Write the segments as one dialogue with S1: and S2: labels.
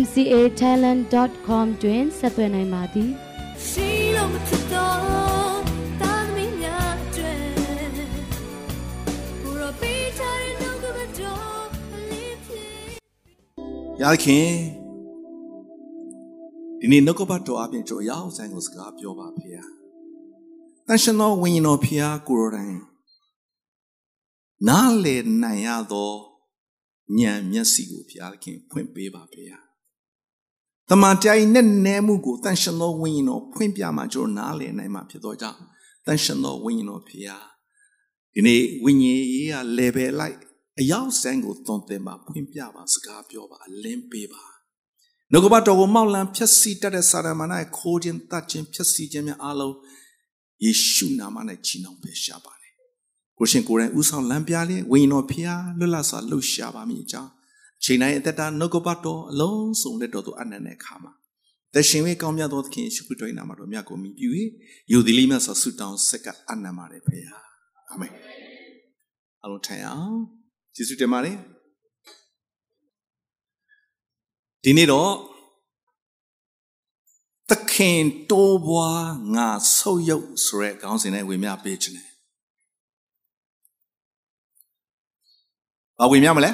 S1: mcatalent.com တွင်ဆက်သွယ်နိုင်ပါသည်ရှိလို့မဖြစ်တော့တာသမီးများကျွဲဘူရောပေးချတဲ့နှုတ်ကပတော်အလေးဖြစ်
S2: ရခင်ဒီနေ့နှုတ်ကပတော်အပြင်ကျွန်တော်ရောက်ဆိုင်ကိုစကားပြောပါဖေ။တန်ရှင်တော်ဝိညာဉ်တော်ဖျားကိုယ်တိုင်နားလေနိုင်ရသောဉာဏ်မျက်စိကိုဖျားခင်ဖွင့်ပေးပါဖေ။ တမန်တရားနဲ့နဲမှုကိုတန်ရှင်သောဝိညာဉ်တော်ဖွင့်ပြမှကျွန်တော်နားလည်နိုင်မှာဖြစ်သောကြောင့်တန်ရှင်သောဝိညာဉ်တော်ဖျားဒီနေ့ဝိညာဉ်ရေးက level လိုက်အရောက်ဆန်းကိုသွန်သင်ပါဖွင့်ပြပါစကားပြောပါအလင်းပေးပါနှုတ်ကပတ်တော်ကိုမောက်လံဖြက်စီတတ်တဲ့စာရမဏေခိုးခြင်းတတ်ခြင်းဖြက်စီခြင်းများအလုံးယေရှုနာမနဲ့ချီနှောင်ပေးရှာပါလေကိုရှင်ကိုယ်တိုင်ဥဆောင်လမ်းပြလေဝိညာဉ်တော်ဖျားလွတ်လပ်စွာလှုပ်ရှားပါမည်အကြောင်း ချိန်တိုင်းအသက်တာနှုတ်ကပတ်တော်အလုံးစုံလက်တော်သို့အနန္တအခါမှာတရှင်ဝေကောင်းမြတ်သောသခင်ယေရှုခရစ်တော်၏နာမတော်မြတ်ကိုမြည်ပြု၍ယူသည်လေးမြတ်စွာဆုတောင်းဆက်ကအနန္တပါတယ်ဖေဟာအာမင်အလုံးထိုင်အောင်ယေရှုတင်ပါတယ်ဒီနေ့တော့သခင်တိုးပွားငါဆုပ်ယုပ်ဆိုရဲခေါင်းစဉ်နဲ့ဝေမျှပေးခြင်းတယ်ဘာဝေမျှမလဲ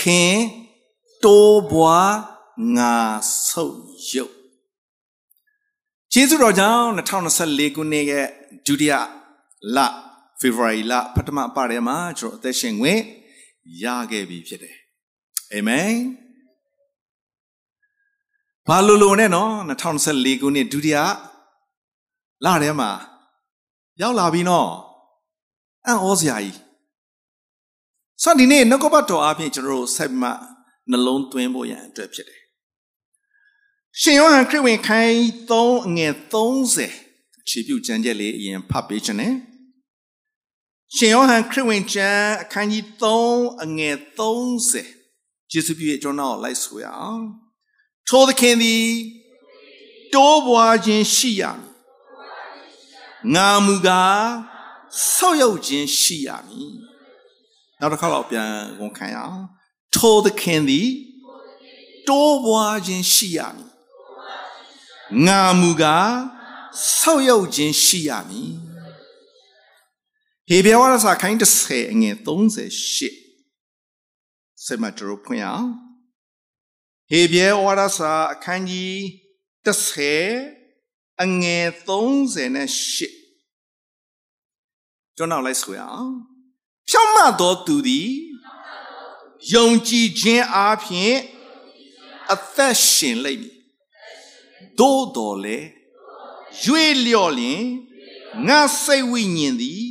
S2: ခင်တိုးပွားငါဆုပ်ယုတ်ကျေးဇူးတော်ကြောင့်2024ခုနှစ်ရဲ့ဒုတိယလ February လပထမပတ်ထဲမှာကျွန်တော်အသက်ရှင်ခွင့်ရခဲ့ပြီဖြစ်တယ်အာမင်ဘာလို့လို့နဲ့နော်2024ခုနှစ်ဒုတိယလထဲမှာရောက်လာပြီနော်အံ့ဩစရာကြီး ဆိုတော့ဒီနေ့နှုတ်ကပတ်တော်အပြင်ကျွန်တော်တို့ဆက်မှနှလုံးသွင်းဖို့ရန်အတွက်ဖြစ်တယ်ရှင်ယောဟန်ခရစ်ဝင်ခိုင်း3အငယ်30ခြေပြုတ်ကျမ်းချက်လေးအရင်ဖတ်ပေးခြင်းနဲ့ရှင်ယောဟန်ခရစ်ဝင်ကျမ်းအခန်းကြီး3အငယ်30ယေရှုပြည့်ကျွန်တော်လိုက်ဆိုရအောင်ထိုသခင်သည်တိုးပွားခြင်းရှိရမည်ငါမူကားဆောက်ရောက်ခြင်းရှိရမည် နောက်တစ်ခါတော့ပြန်ဝန်ခံရအောင်ထိုသခင်သည်တိုးပွားခြင်းရှိရမည်ငါမူကားဆောက်ရောက်ခြင်းရှိရမည်ဟေဘဲဝါစာခိုင်း30အငယ်38စမတရဖွင့်အောင်ဟေဘဲဝါစာအခန်းကြီး30အငယ်38ကျွန်တော်လိုက်ဆိုရအောင် ဖြောင့်မတ်သောသူသည်ယုံကြည်ခြင်းအားဖြင့်အသက်ရှင်လိမ့်မည်သို့တော်လေရွေလျော့လျင်ငါစိတ်ဝိညာဉ်သည်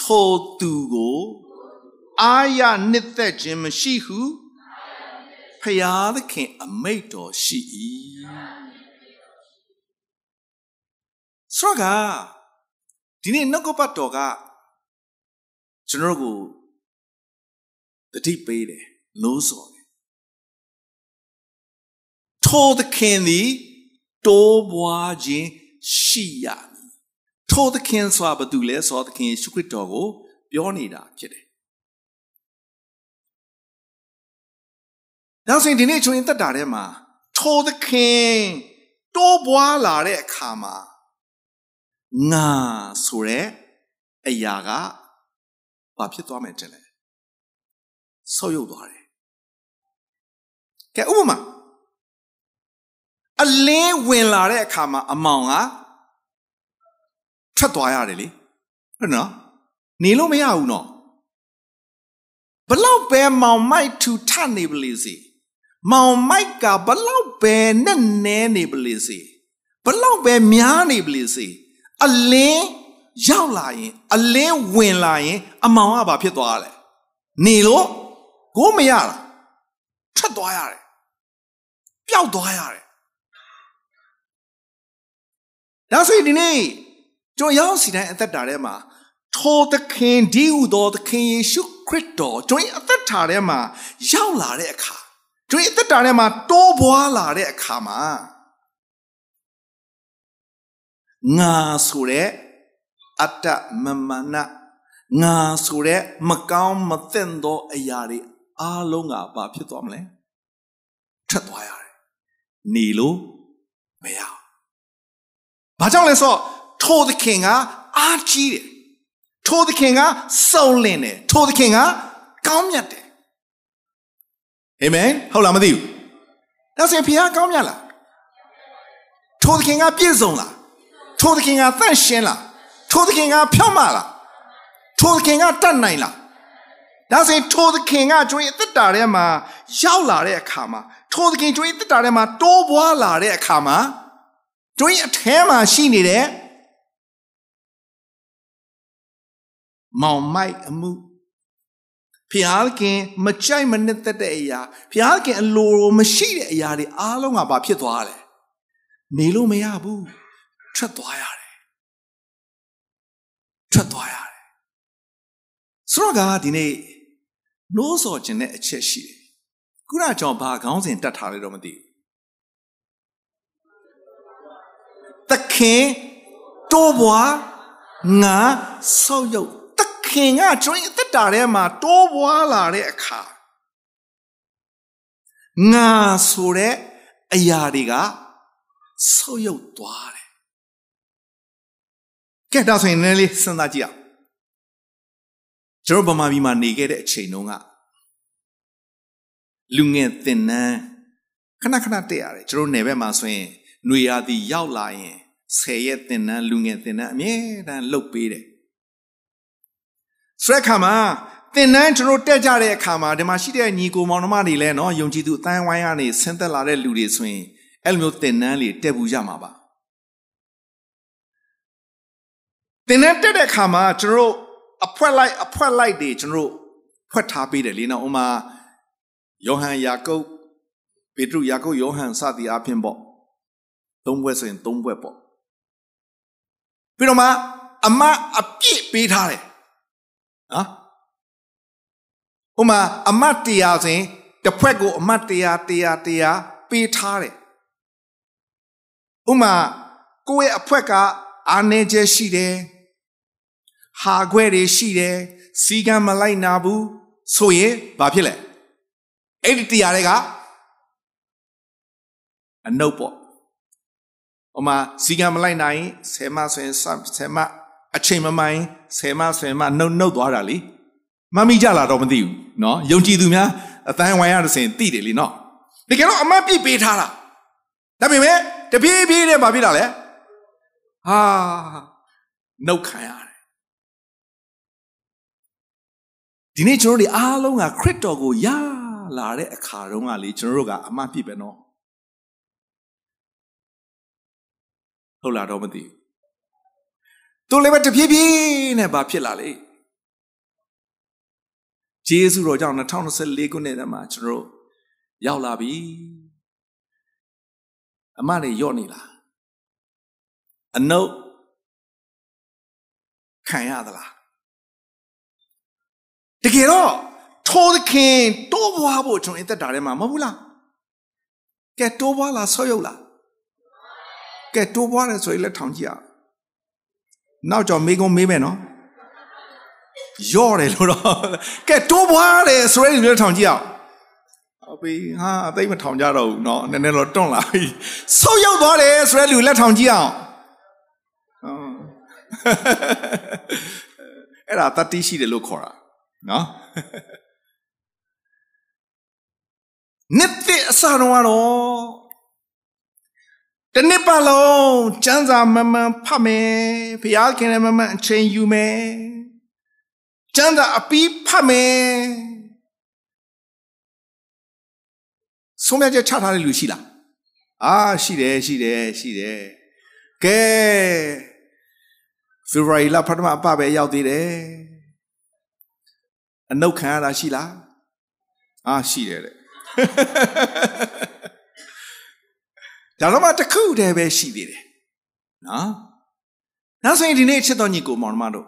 S2: ထိုသူကိုအာရနှစ်သက်ခြင်းမရှိဟုဖယားသခင်အမိတ်တော်ရှိ၏ဆိုကဒီနေ့နှုတ်ကပတ်တော်က ကျွန်တော်ကိုတတိပေးတယ်လို့ဆိုတယ်ထိုသခင်သည်တိုးပွားခြင်းရှိရမည်ထိုသခင်ဆိုတာဘာတူလဲဆိုသခင်ယေရှုခရစ်တော်ကို ပြောနေတာဖြစ်တယ်နောက်ဆိုရင်ဒီနေ့ကျွန်တော်တက်တာထဲမှာထိုသခင်တိုးပွားလာတဲ့အခါမှာငါဆိုတဲ့အရာက ဘာဖြစ်သွားမယ်တဲ့လဲဆော့ရုပ်သွားတယ်ကဲဥပမာအလင်းဝင်လာတဲ့အခါမှာအမောင်ကထွက်သွားရတယ်လေဟုတ်နော်နေလို့မရဘူးနော်ဘလောက်ပဲမောင်မိုက်ထူထနေပလေစီမောင်မိုက်ကဘလောက်ပဲနဲ့နဲနေပလေစီဘလောက်ပဲများနေပလေစီအလင်း ရောက်လာရင်အလင်းဝင်လာရင် အမောင်ကဘာဖြစ်သွားလဲနေလို့ကိုမရလားထွက်သွားရတယ်ပျောက်သွားရတယ်ဒါဆိုရင်ဒီနေ့ကျွန်တော်ရောက်စီတိုင်းအသက်တာထဲမှာထိုသခင်ဒီဟုသောသခင်ယေရှုခရစ်တော်ကျွန်တော်အသက်တာထဲမှာရောက်လာတဲ့အခါကျွန်တော်အသက်တာထဲမှာတိုးပွားလာတဲ့အခါမှာငါဆိုတဲ့ အတ္တမမနာငါဆိုတဲ့မကောင်းမသင့်သောအရာတွေအားလုံးကဘာဖြစ်သွားမလဲထွက်သွားရတယ်နေလို့မရဘာကြောင့်လဲဆိုတော့ထိုသခင်ကအားကြီးတယ်ထိုသခင်ကစုံလင်တယ်ထိုသခင်ကကောင်းမြတ်တယ်အာမင်ဟုတ်လားမသိဘူးဒါဆိုရင်ဖခင်ကောင်းမြတ်လားထိုသခင်ကပြည့်စုံလားထိုသခင်ကသန့်ရှင်းလား ထိုသခင်ကဖြောင့်မလားထိုသခင်ကတတ်နိုင်လားဒါဆိုရင်ထိုသခင်ကကျွေးအသက်တာထဲမှာရောက်လာတဲ့အခါမှာထိုသခင်ကျွေးအသက်တာထဲမှာတိုးပွားလာတဲ့အခါမှာကျွေးအထဲမှာရှိနေတဲ့မောင်မိုက်အမှုဖျားခင်မကြိုက်မနစ်သက်တဲ့အရာဖျားခင်အလိုမရှိတဲ့အရာတွေအားလုံးကဘာဖြစ်သွားလဲနေလို့မရဘူးထွက်သွားရတယ် ထွက်သွားရတယ်ဆိုတော့ကဒီနေ့နှိုးဆော်ခြင်းတဲ့အချက်ရှိတယ်ခုနကြောင့်ဘာခေါင်းစဉ်တတ်ထားလဲတော့မသိဘူးသခင်တိုးပွားငါဆောက်ရုပ်သခင်ကကျွန်တော်အသက်တာထဲမှာတိုးပွားလာတဲ့အခါငါဆိုတဲ့အရာတွေကဆောက်ရုပ်သွားတယ် ကဲဒါဆိုရင်လည်းစဉ်းစားကြည့်အောင်ကျွန်တော်ဗမာပြည်မှာနေခဲ့တဲ့အချိန်တုန်းကလူငယ်တင်နန်းခဏခဏတက်ရတယ်ကျွန်တော်နယ်ဘက်မှာဆိုရင်ຫນွေရာသီရောက်လာရင်ဆယ်ရက်တင်နန်းလူငယ်တင်နန်းအမြဲတမ်းလှုပ်ပေးတယ်ဆိုတဲ့အခါမှာတင်နန်းကျွန်တော်တက်ကြတဲ့အခါမှာဒီမှာရှိတဲ့ညီကိုမောင်နှမတွေလည်းနော်ယုံကြည်သူအတိုင်းဝိုင်းကနေဆင်းသက်လာတဲ့လူတွေဆိုရင်အဲ့လိုမျိုးတင်နန်းလေးတက်ဘူးကြမှာပါ တင်နန်းတက်တဲ့အခါမှာကျွန်တော်အဖွဲလိုက်အဖွဲလိုက်တွေကျွန်တော်ဖွက်ထားပေးတယ်လေနော်ဥမာယောဟန်ယာကုပ်ပေတရုယာကုပ်ယောဟန်စသည်အဖြစ်ပေါ့သုံးဘွဲ့ဆိုရင်သုံးဘွဲ့ပေါ့ပြီးတော့မှအမအပြည့်ပေးထားတယ်နော်ဥမာအမတ်တရားဆိုရင်တစ်ဖွဲ့ကိုအမတ်တရားတရားတရားပေးထားတယ်ဥမာကိုယ့်ရဲ့အဖွဲကအာနေချက်ရှိတယ် ဟာခွဲတွေရှိတယ်စီကံမလိုက်နာဘူးဆိုရင်ဘာဖြစ်လဲအဲ့ဒီတရားတွေကအနုပ်ပေါ့ဟိုမှာစီကံမလိုက်နိုင်ဆယ်မဆိုရင်ဆယ်မအချိန်မမိုင်းဆယ်မဆယ်မနှုတ်နှုတ်သွားတာလीမမိကြလာတော့မသိဘူးเนาะယုံကြည်သူများအတိုင်းဝိုင်းရတဲ့စင်သိတယ်လीเนาะတကယ်တော့အမတ်ပြစ်ပေးထားတာဒါပေမဲ့တပြေးပြေးနဲ့ဘာဖြစ်တာလဲဟာနှုတ်ခံရတ ဒီနေ့ကျွန်တော်တို့အားလုံးကခရစ်တော်ကိုရလာတဲ့အခါတုန်းကလေကျွန်တော်တို့ကအမှတ်ပြပဲနော်ဟုတ်လားတော့မသိဘူးသူလည်းပဲတဖြည်းဖြည်းနဲ့ဘာဖြစ်လာလေဂျေဇုတော်ကြောင့်2024ခုနှစ်ထဲမှာကျွန်တော်တို့ရောက်လာပြီအမတွေယော့နေလားအနုတ်ခံရသလားတ ကယ်တော့ထိုးသခင်တိုးပွားဖို့ကျွန်တော်အသက်တာထဲမှာမဟုတ်ဘူးလားကဲတိုးပွားလားဆော့ရုပ်လားကဲတိုးပွားတယ်ဆိုရင်လက်ထောင်ကြည့်အောင်နောက်ကြောင့်မေးကုန်းမေးမယ်နော်ယော့တယ်လို့တော့ကဲတိုးပွားတယ်ဆိုရင်လက်ထောင်ကြည့်အောင်ဟုတ်ပြီဟာအသိမထောင်ကြတော့ဘူးเนาะနည်းနည်းတော့တွန့်လာပြီဆုတ်ရောက်သွားတယ်ဆိုတဲ့လူလက်ထောင်ကြည့်အောင်အဲ့ဒါတတိရှိတယ်လို့ခေါ်တာ နော်နှစ်တဲ့အစတော့ကတော့တနစ်ပတ်လုံးကျမ်းစာမမှန်ဖတ်မယ်ဘုရားခင်လည်းမမှန်အချိန်ယူမယ်ကျမ်းစာအပီးဖတ်မယ်ဆုံးဖြတ်ချက်ချထားတဲ့လူရှိလားအာရှိတယ်ရှိတယ်ရှိတယ်ကဲဖေဖော်ဝါရီလပထမအပပဲရောက်သေးတယ် အနုတ်ခံရတာရှိလားအာရှိတယ်တဲ့ဒါတော့မှတစ်ခုတည်းပဲရှိသေးတယ်နော်နောက်ဆိုရင်ဒီနေ့ချစ်တော်ညီကိုမောင်နှမတို့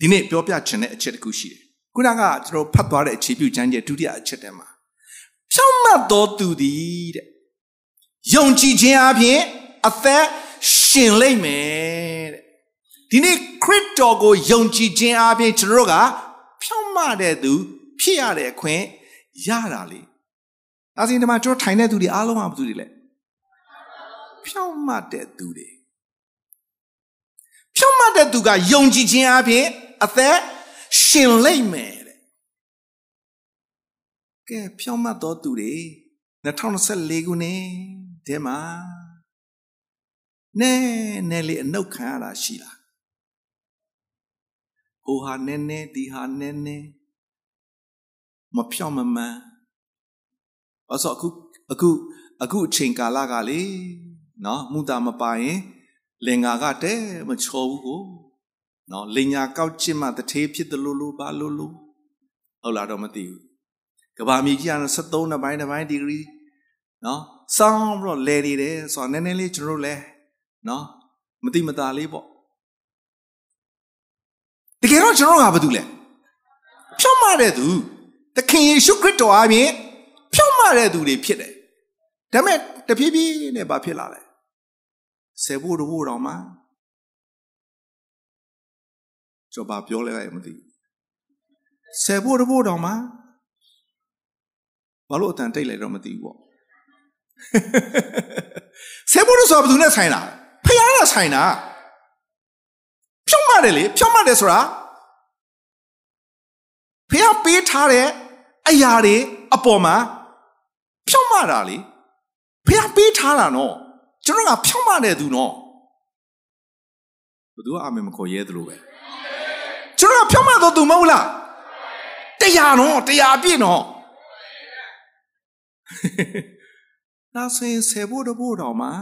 S2: ဒီနေ့ပြောပြချင်တဲ့အချက်တစ်ခုရှိတယ်ခုနကကျွန်တော်ဖတ်သွားတဲ့အခြေပြုချမ်းကျဲဒုတိယအချက်တည်းမှာဖြောင့်မတ်တော်သူသည်တဲ့ယုံကြည်ခြင်းအပြင်အသက်ရှင်လိမ့်မယ်တဲ့ဒီနေ့ခရစ်တော်ကိုယုံကြည်ခြင်းအပြင်ကျွန်တော်တို့ကဖြောင့် မတ်တဲ့သူ ဖြစ်ရတဲ့အခွင့်ရတာလေဒါဆိုရင်ဒီမှာကျွန်တော်ထိုင်တဲ့သူတွေအားလုံးကဘာသူတွေလဲဖြောင့်မတ်တဲ့သူတွေဖြောင့်မတ်တဲ့သူကယုံကြည်ခြင်းအပြင်အသက်ရှင်လိမ့်မယ်တဲ့ကဲဖြောင့်မတ်တော်သူတွေ2024ခုနှစ်ဒီမှာနဲနဲလေးအနှုတ်ခံရတာရှိလား ဟိုဟာနဲနဲဒီဟာနဲနဲမဖြောင့်မမှန်အဲ့ဆိုအခုအခုအခုအချိန်ကာလကလေနော်မူတာမပါရင်လင်္ကာကတဲမချောဘူးကိုနော်လင်ညာကောက်ချစ်မှတထေးဖြစ်တယ်လို့လို့ပါလို့လို့ဟုတ်လားတော့မသိဘူးကဘာမြေကြီးက73နှစ်ပိုင်းတစ်ပိုင်းဒီဂရီနော်စောင်းပြီးတော့လဲနေတယ်ဆိုတော့နည်းနည်းလေးကျွန်တော်တို့လဲနော်မတိမတာလေးပေါ့ တကယ်တော့ကျွန်တော်ကဘာတူလဲဖြောင့်မတဲ့သူသခင်ယေရှုခရစ်တော်အပြင်ဖြောင့်မတဲ့သူတွေဖြစ်တယ်ဒါပေမဲ့တဖြည်းဖြည်းနဲ့ဘာဖြစ်လာလဲဆယ်ဖို့တော့တော့မှကျွန်တော်ဘာပြောလဲမသိဘူးဆယ်ဖို့တော့တော့မှဘာလို့အတန်တိတ်လဲတော့မသိဘူးပေါ့ဆယ်ဖို့တော့ဆိုတာဘယ်သူနဲ့ဆိုင်တာဖခင်နဲ့ဆိုင်တာ ဖြောင့်မတယ်လေဖြောင့်မတယ်ဆိုတာဖះပေးထားတဲ့အရာတွေအပေါ်မှာဖြောင့်မတာလေဖះပေးထားတာနော်ကျွန်တော်ကဖြောင့်မတဲ့သူနော်ဘယ်သူကအာမင်မခေါ်ရဲသလိုပဲကျွန်တော်ကဖြောင့်မတော့သူမဟုတ်လားတရားနော်တရားပြည့်နော်နာဆင်ဆယ်ဖို့တဖို့တော့မှာ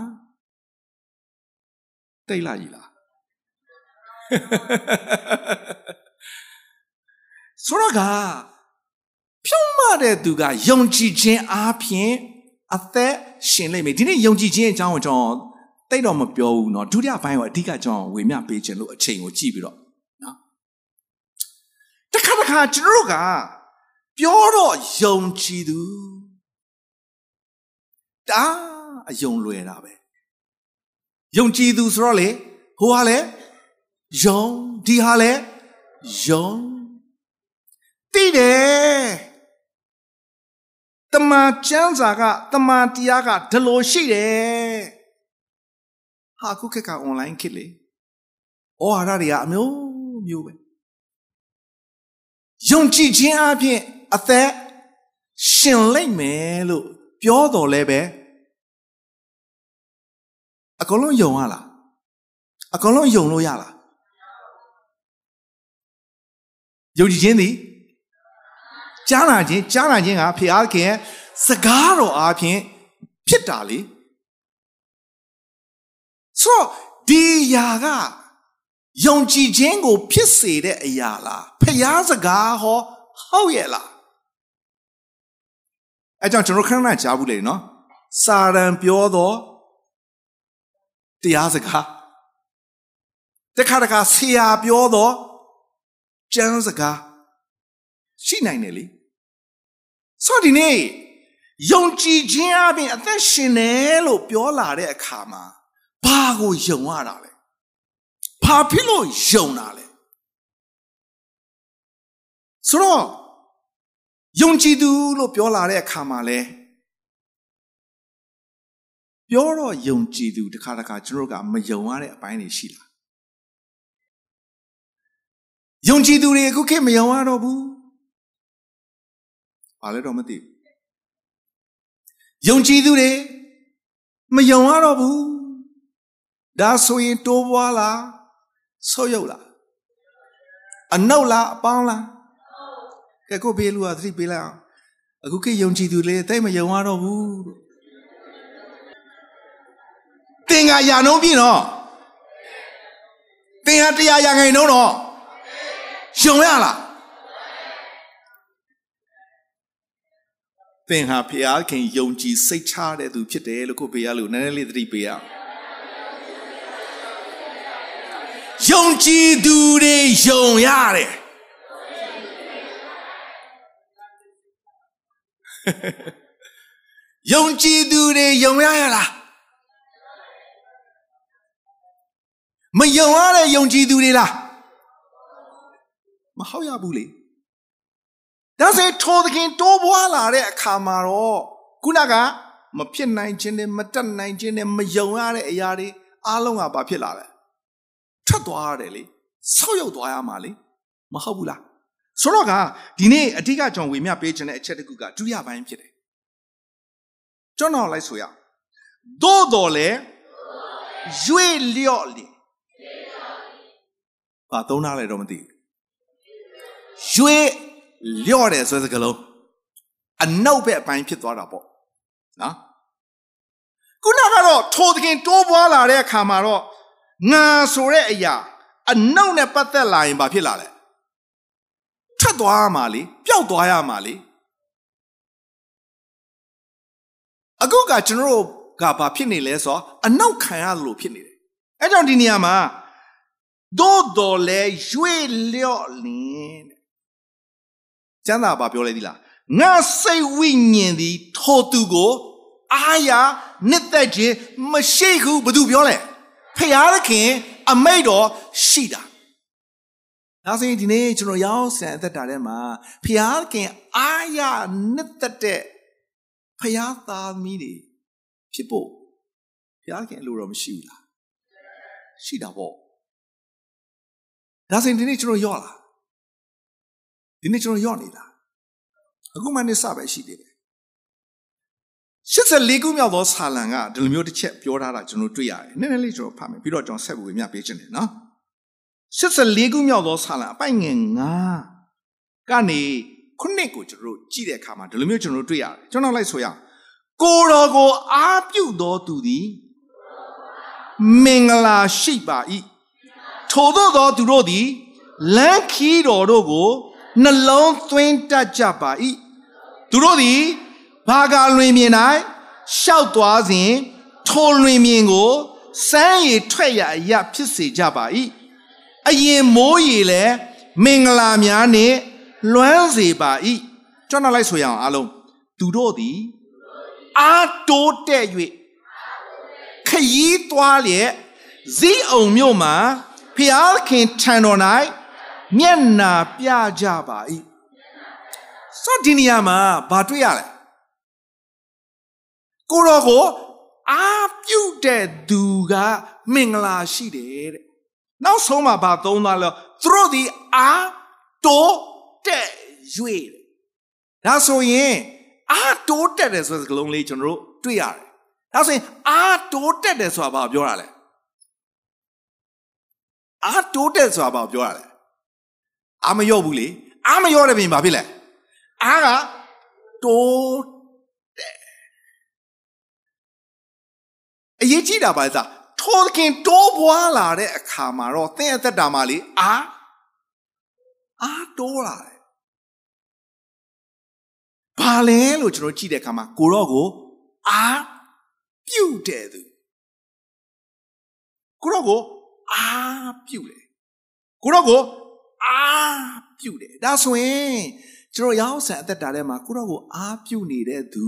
S2: တိတ်လာကြီးလား ဆိုတော့ကဖြုံးမတဲ့သူကယုံကြည်ခြင်းအားဖြင့်အသက်ရှင်လိမ့်မယ်ဒီနေ့ယုံကြည်ခြင်းအကြောင်းကိုကျွန်တော်တိတ်တော့မပြောဘူးเนาะဒုတိယပိုင်းကိုအဓိကကျွန်တော်ဝေမျှပေးခြင်းလို့အချိန်ကိုကြည့်ပြီးတော့เนาะတခါတခါကျွန်တော်တို့ကပြောတော့ယုံကြည်သူဒါအယုံလွယ်တာပဲယုံကြည်သူဆိုတော့လေဟိုဟာလေ ယုံဒီဟာလေယုံသိတယ်တမန်ကျမ်းစာကတမန်တရားကဒီလိုရှိတယ်ဟာခုခက်က online ခစ်လေဩဟာရတွေကအမျိုးမျိုးပဲယုံကြည်ခြင်းအပြင်အသက်ရှင်လိမ့်မယ်လို့ပြောတော်လဲပဲအကုန်လုံးယုံရလားအကုန်လုံးယုံလို့ရလား ယုံကြည်ခြင်းသည်ကြားနာခြင်းကြားနာခြင်းကဖခင်ခင်စကားတော်အားဖြင့်ဖြစ်တာလေဆိုတော့ဒီຢာကယုံကြည်ခြင်းကို ဖြစ်စေတဲ့အရာလားဖခင်စကားဟောဟုတ်ရဲ့လားအဲကြောင့်ကျွန်တော်ခဏခဏကြားဘူးလေနော်စာရန်ပြောတော့တရားစကားတခါတခါဆရာပြောတော့ ကျမ်းစကားရှိနိုင်တယ်လေဆိုဒီနေ့ယုံကြည်ခြင်းအပြင်အသက်ရှင်တယ်လို့ပြောလာတဲ့အခါမှာဘာကိုယုံရတာလဲဘာဖြစ်လို့ယုံတာလဲဆိုတော့ယုံကြည်သူလို့ပြောလာတဲ့အခါမှာလဲပြောတော့ယုံကြည်သူတစ်ခါတစ်ခါကျွန်တော်ကမယုံရတဲ့အပိုင်းတွေရှိလား ယုံကြည်သူတွေအခုခေတ်မယုံရတော့ဘူးဘာလဲတော့မသိယုံကြည်သူတွေမယုံရတော့ဘူးဒါဆိုရင်တိုးပွားလားဆုတ်ယုတ်လားအနှုတ်လားအပေါင်းလားကဲကိုဘေးလူကသတိပေးလိုက်အောင်အခုခေတ်ယုံကြည်သူတွေတိတ်မယုံရတော့ဘူးလို့သင်ကယာနှုံးပြီနော်သင်ဟာတရားရာခိုင်နှုံးတော့ ယုံရလားသင်ဟာဖခင်ယုံကြည်စိတ်ချတဲ့သူဖြစ်တယ်လို့ကိုဖေရလို့နည်းနည်းလေးသတိပေးရအောင်ယုံကြည်သူတွေယုံရတယ်ယုံကြည်သူတွေယုံရရလားမယုံရတဲ့ယုံကြည်သူတွေလား မဟုတ်ရဘူးလေဒါဆိုထိုသခင်တိုးပွားလာတဲ့အခါမှာတော့ခုနကမဖြစ်နိုင်ခြင်းနဲ့မတက်နိုင်ခြင်းနဲ့မယုံရတဲ့အရာတွေအားလုံးကဘာဖြစ်လာလဲထွက်သွားရတယ်လေဆောက်ရောက်သွားရမှာလေမဟုတ်ဘူးလားဆိုတော့ကဒီနေ့အဓိကကျွန်တော်ဝေမျှပေးခြင်းတဲ့အချက်တစ်ခုကဒုတိယပိုင်းဖြစ်တယ်ကျွန်တော်လိုက်ဆိုရသို့တော်လေရွေလျော့လေဘာသုံးထားလဲတော့မသိဘူး ရွေလျော့တယ်ဆိုတဲ့စကားလုံးအနောက်ဘက်အပိုင်းဖြစ်သွားတာပေါ့နော်ခုနကတော့ထိုသခင်တိုးပွားလာတဲ့အခါမှာတော့ငါဆိုတဲ့အရာအနောက်နဲ့ပတ်သက်လာရင်ဘာဖြစ်လာလဲထွက်သွားရမှာလေပျောက်သွားရမှာလေအခုကကျွန်တော်တို့ကဘာဖြစ်နေလဲဆိုတော့အနောက်ခံရလို့ဖြစ်နေတယ်အဲကြောင့်ဒီနေရာမှာသို့တော်လဲရွေလျော့လင်း ကျမ်းသာဘာပြောလဲဒီလားငါစိတ်ဝိညာဉ်သည်ထိုသူကိုအာရနှစ်သက်ခြင်းမရှိဘူးဘသူပြောလဲဖျားသခင် အမိတ်တော်ရှိတာဒါဆိုရင်ဒီနေ့ကျွန်တော်ရောက်ဆန်အသက်တာထဲမှာဖျားသခင်အာရနှစ်သက်တဲ့ဖျားသားသမီးတွေဖြစ်ဖို့ဖျားသခင်အလိုတော်မရှိဘူးလားရှိတာပေါ့ဒါဆိုရင်ဒီနေ့ကျွန်တော်ရောက်လာ ဒီနေ့ကျွန်တော်ရောက်နေလားအခုမှနေစပဲရှိသေးတယ်84ခုမြောက်သောဆာလံကဒီလိုမျိုးတစ်ချက်ပြောထားတာကျွန်တော်တွေ့ရတယ်နည်းနည်းလေးကျွန်တော်ဖတ်မယ်ပြီးတော့ကျွန်တော်ဆက်ပြီးမြတ်ပေးခြင်းတယ်နော်84ခုမြောက်သောဆာလံအပိုင်ငယ်9ကနေခုနှစ်ကိုကျွန်တော်တို့ကြည့်တဲ့အခါမှာဒီလိုမျိုးကျွန်တော်တို့တွေ့ရတယ်ကျွန်တော်လိုက်ဆိုရအောင်ကိုတော်ကိုအားပြုသောသူသည်မင်္ဂလာရှိပါ၏ထို့သောသောသူတို့သည်လမ်းခီးတော်တို့ကို နှလုံးသွင်းတတ်ကြပါ၏သူတို့သည်ဘာကာလွင်မြင်၌ရှောက်သွားစဉ်ထိုလွင်မြင်ကိုစမ်းရည်ထွက်ရအရာဖြစ်စေကြပါ၏အရင်မိုးရီလည်းမင်္ဂလာများနှင့်လွမ်းစေပါ၏ကျွန်တော်လိုက်ဆိုရအောင်အားလုံးသူတို့သည်အာတိုးတဲ့၍ခยีသွားလျက်ဇီးအောင်မြို့မှာဖျားခင်ထံတော်၌ မျက်နာပြကြပါ၏ဆိုဒီနေရာမှာဘာတွေ့ရလဲကိုတော်ကိုအာပြုတ်တဲ့သူကမင်္ဂလာရှိတယ်တဲ့နောက်ဆုံးမှာဘာသုံးသွားလဲသူတို့ဒီအာတိုးတဲ့၍တဲ့ဒါဆိုရင်အာတိုးတက်တယ်ဆိုတဲ့စကားလုံးလေးကျွန်တော်တို့တွေ့ရတယ်ဒါဆိုရင်အာတိုးတက်တယ်ဆိုတာဘာပြောတာလဲအာတိုးတက်ဆိုတာဘာပြောတာလဲ အာမရော့ဘူးလေအာမရော့တဲ့ပြင်ဘာဖြစ်လဲအာကတိုးအရေးကြီးတာပါစားထိုးခင်တိုးပွားလာတဲ့အခါမှာတော့သင်အသက်တာမှာလေအာအာတိုးလာတယ်ဘာလဲလို့ကျွန်တော်ကြည့်တဲ့အခါမှာကိုတော့ကိုအာပြုတ်တယ်သူကိုတော့ကိုအာပြုတ်တယ်ကိုတော့ကို အာပြုတ်တယ်ဒါဆိုရင်ကျွန်တော်ရောက်ဆန်အသက်တာထဲမှာကိုတော့ကိုအာပြုတ်နေတဲ့သူ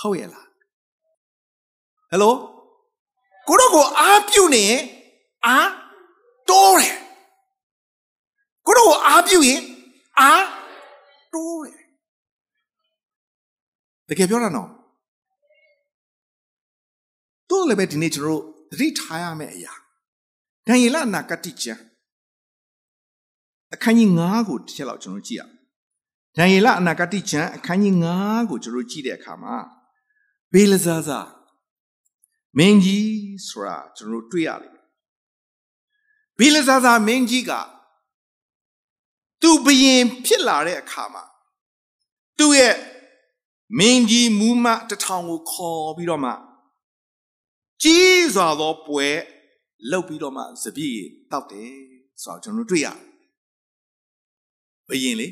S2: ဟုတ်ရဲ့လားဟယ်လိုကိုတော့ကိုအားပြုတ်နေရင်အားတိုးတယ်ကိုတော့ကိုအားပြုတ်ရင်အားတိုးတယ်တကယ်ပြောတာနော်တိုးလည်းပဲဒီနေ့ကျွန်တော်တို့သတိထားရမယ့်အရာဒံယေလနာကတိကျမ်း အခန်းကြီး9ကိုတစ်ချက်လောက်ကျွန်တော်ကြည့်ရအောင်ဒံယေလအနာဂတိကျမ်းအခန်းကြီး9ကိုကျွန်တော်ကြည့်တဲ့အခါမှာဘေလဇာဇာမင်းကြီးဆိုတာကျွန်တော်တွေ့ရလိမ့်မယ်ဘီလဇာဇာမင်းကြီးကသူဘယင်ဖြစ်လာတဲ့အခါမှာသူ့ရဲ့မင်းကြီးမူးမတထောင်ကိုခေါ်ပြီးတော့မှကြီးစွာသောပွဲလှုပ်ပြီးတော့မှစပြည့်တောက်တယ်ဆိုတော့ကျွန်တော်တွေ့ရတယ် ဘယင်လေ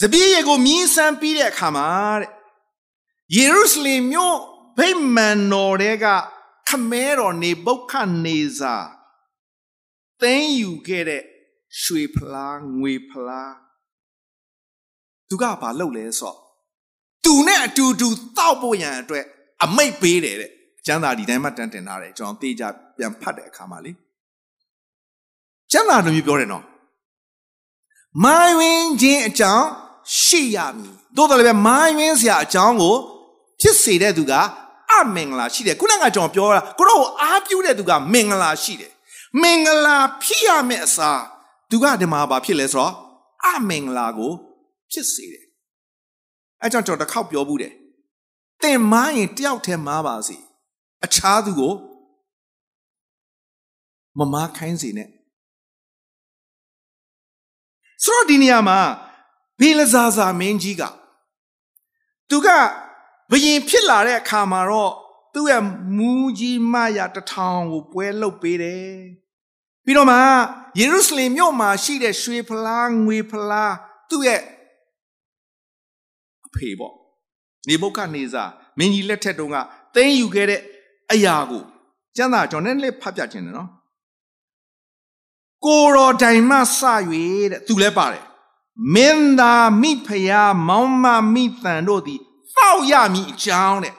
S2: စပြည့်ရေကိုမြင်းဆန်းပြီးတဲ့အခါမှာတဲ့ယေရုရှလင်မြို့ဗိမာန်တော်တွေကခမဲတော်နေပုတ်ခနေစာသိမ်းယူခဲ့တဲ့ရွှေဖလားငွေဖလားသူကဘာလုပ်လဲဆိုတော့သူနဲ့အတူတူတောက်ဖို့ရန်အတွက်အမိတ်ပေးတယ်တဲ့ကျမ်းစာဒီတိုင်းမှတန်တင်ထားတယ်ကျွန်တော်တေးကြပြန်ဖတ်တဲ့အခါမှာလေကျမ်းစာလိုမျိုးပြောတယ်နော် မိုင်းဝင်းခြင်းအကြောင်းရှိရမည်သို့တော်လည်းပဲမိုင်းဝင်းစရာအကြောင်းကိုဖြစ်စေတဲ့သူကအမင်္ဂလာရှိတယ်ခုနကကျွန်တော်ပြောတာကိုတော့အားပြုတဲ့သူကမင်္ဂလာရှိတယ်မင်္ဂလာဖြစ်ရမယ့်အစားသူကဒီမှာဘာဖြစ်လဲဆိုတော့အမင်္ဂလာကို ဖြစ်စေတယ်အဲကြောင့်ကျွန်တော်တစ်ခေါက်ပြောဘူးတယ်တင်မားရင်တယောက်တည်းမားပါစေအခြားသူကိုမမားခိုင်းစေနဲ့ ဆိုတော့ဒီနေရာမှာဘေလဇာဇာမင်းကြီးကသူကဘယင်ဖြစ်လာတဲ့အခါမှာတော့သူ့ရဲ့မူးကြီးမရတထောင်ကိုပွဲလုပ်ပေးတယ်ပြီးတော့မှယေရုရှလင်မြို့မှာရှိတဲ့ရွှေဖလားငွေဖလားသူ့ရဲ့အဖေပေါ့နေဘုခနေစာမင်းကြီးလက်ထက်တုန်းကသိမ်းယူခဲ့တဲ့အရာကိုကျမ်းစာကျွန်တော်လည်းဖတ်ပြခြင်းတယ်နော် ကိုတော်တိုင်မှစ၍တဲ့သူလည်းပါတယ်မင်းသားမိဖယားမောင်မမိတန်တို့သည်တောက်ရမည်အကြောင်းတဲ့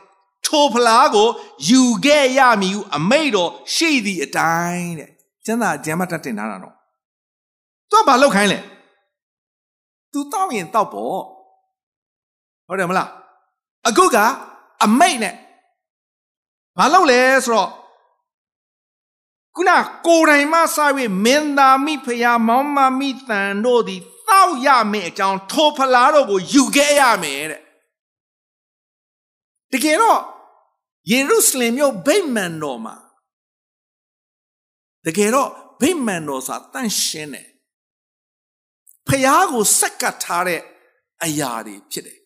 S2: ထိုဖလားကိုယူခဲ့ရမည်ဟုအမိတ်တော်ရှိသည့်အတိုင်းတဲ့ကျမ်းစာကျမ်းမတက်တင်ထားတာတော့သူကဘာလောက်ခိုင်းလဲသူတောက်ရင်တောက်ပေါ့ဟုတ်တယ်မလားအခုကအမိတ်နဲ့ဘာလုပ်လဲဆိုတော့ ခုနကိုယ်တိုင်မှစ၍မင်းသားမိဖယားမောင်မမိတန်တို့သည်တောက်ရမယ်အကြောင်းထိုဖလားတို့ကိုယူခဲ့ရမယ်တဲ့တကယ်တော့ယေရုရှလင်မြို့ဗိမာန်တော်မှာတကယ်တော့ဗိမာန်တော်ဆိုတာတန့်ရှင်းတယ်ဖျားကိုစက်ကပ်ထားတဲ့အရာတွေဖြစ်တယ်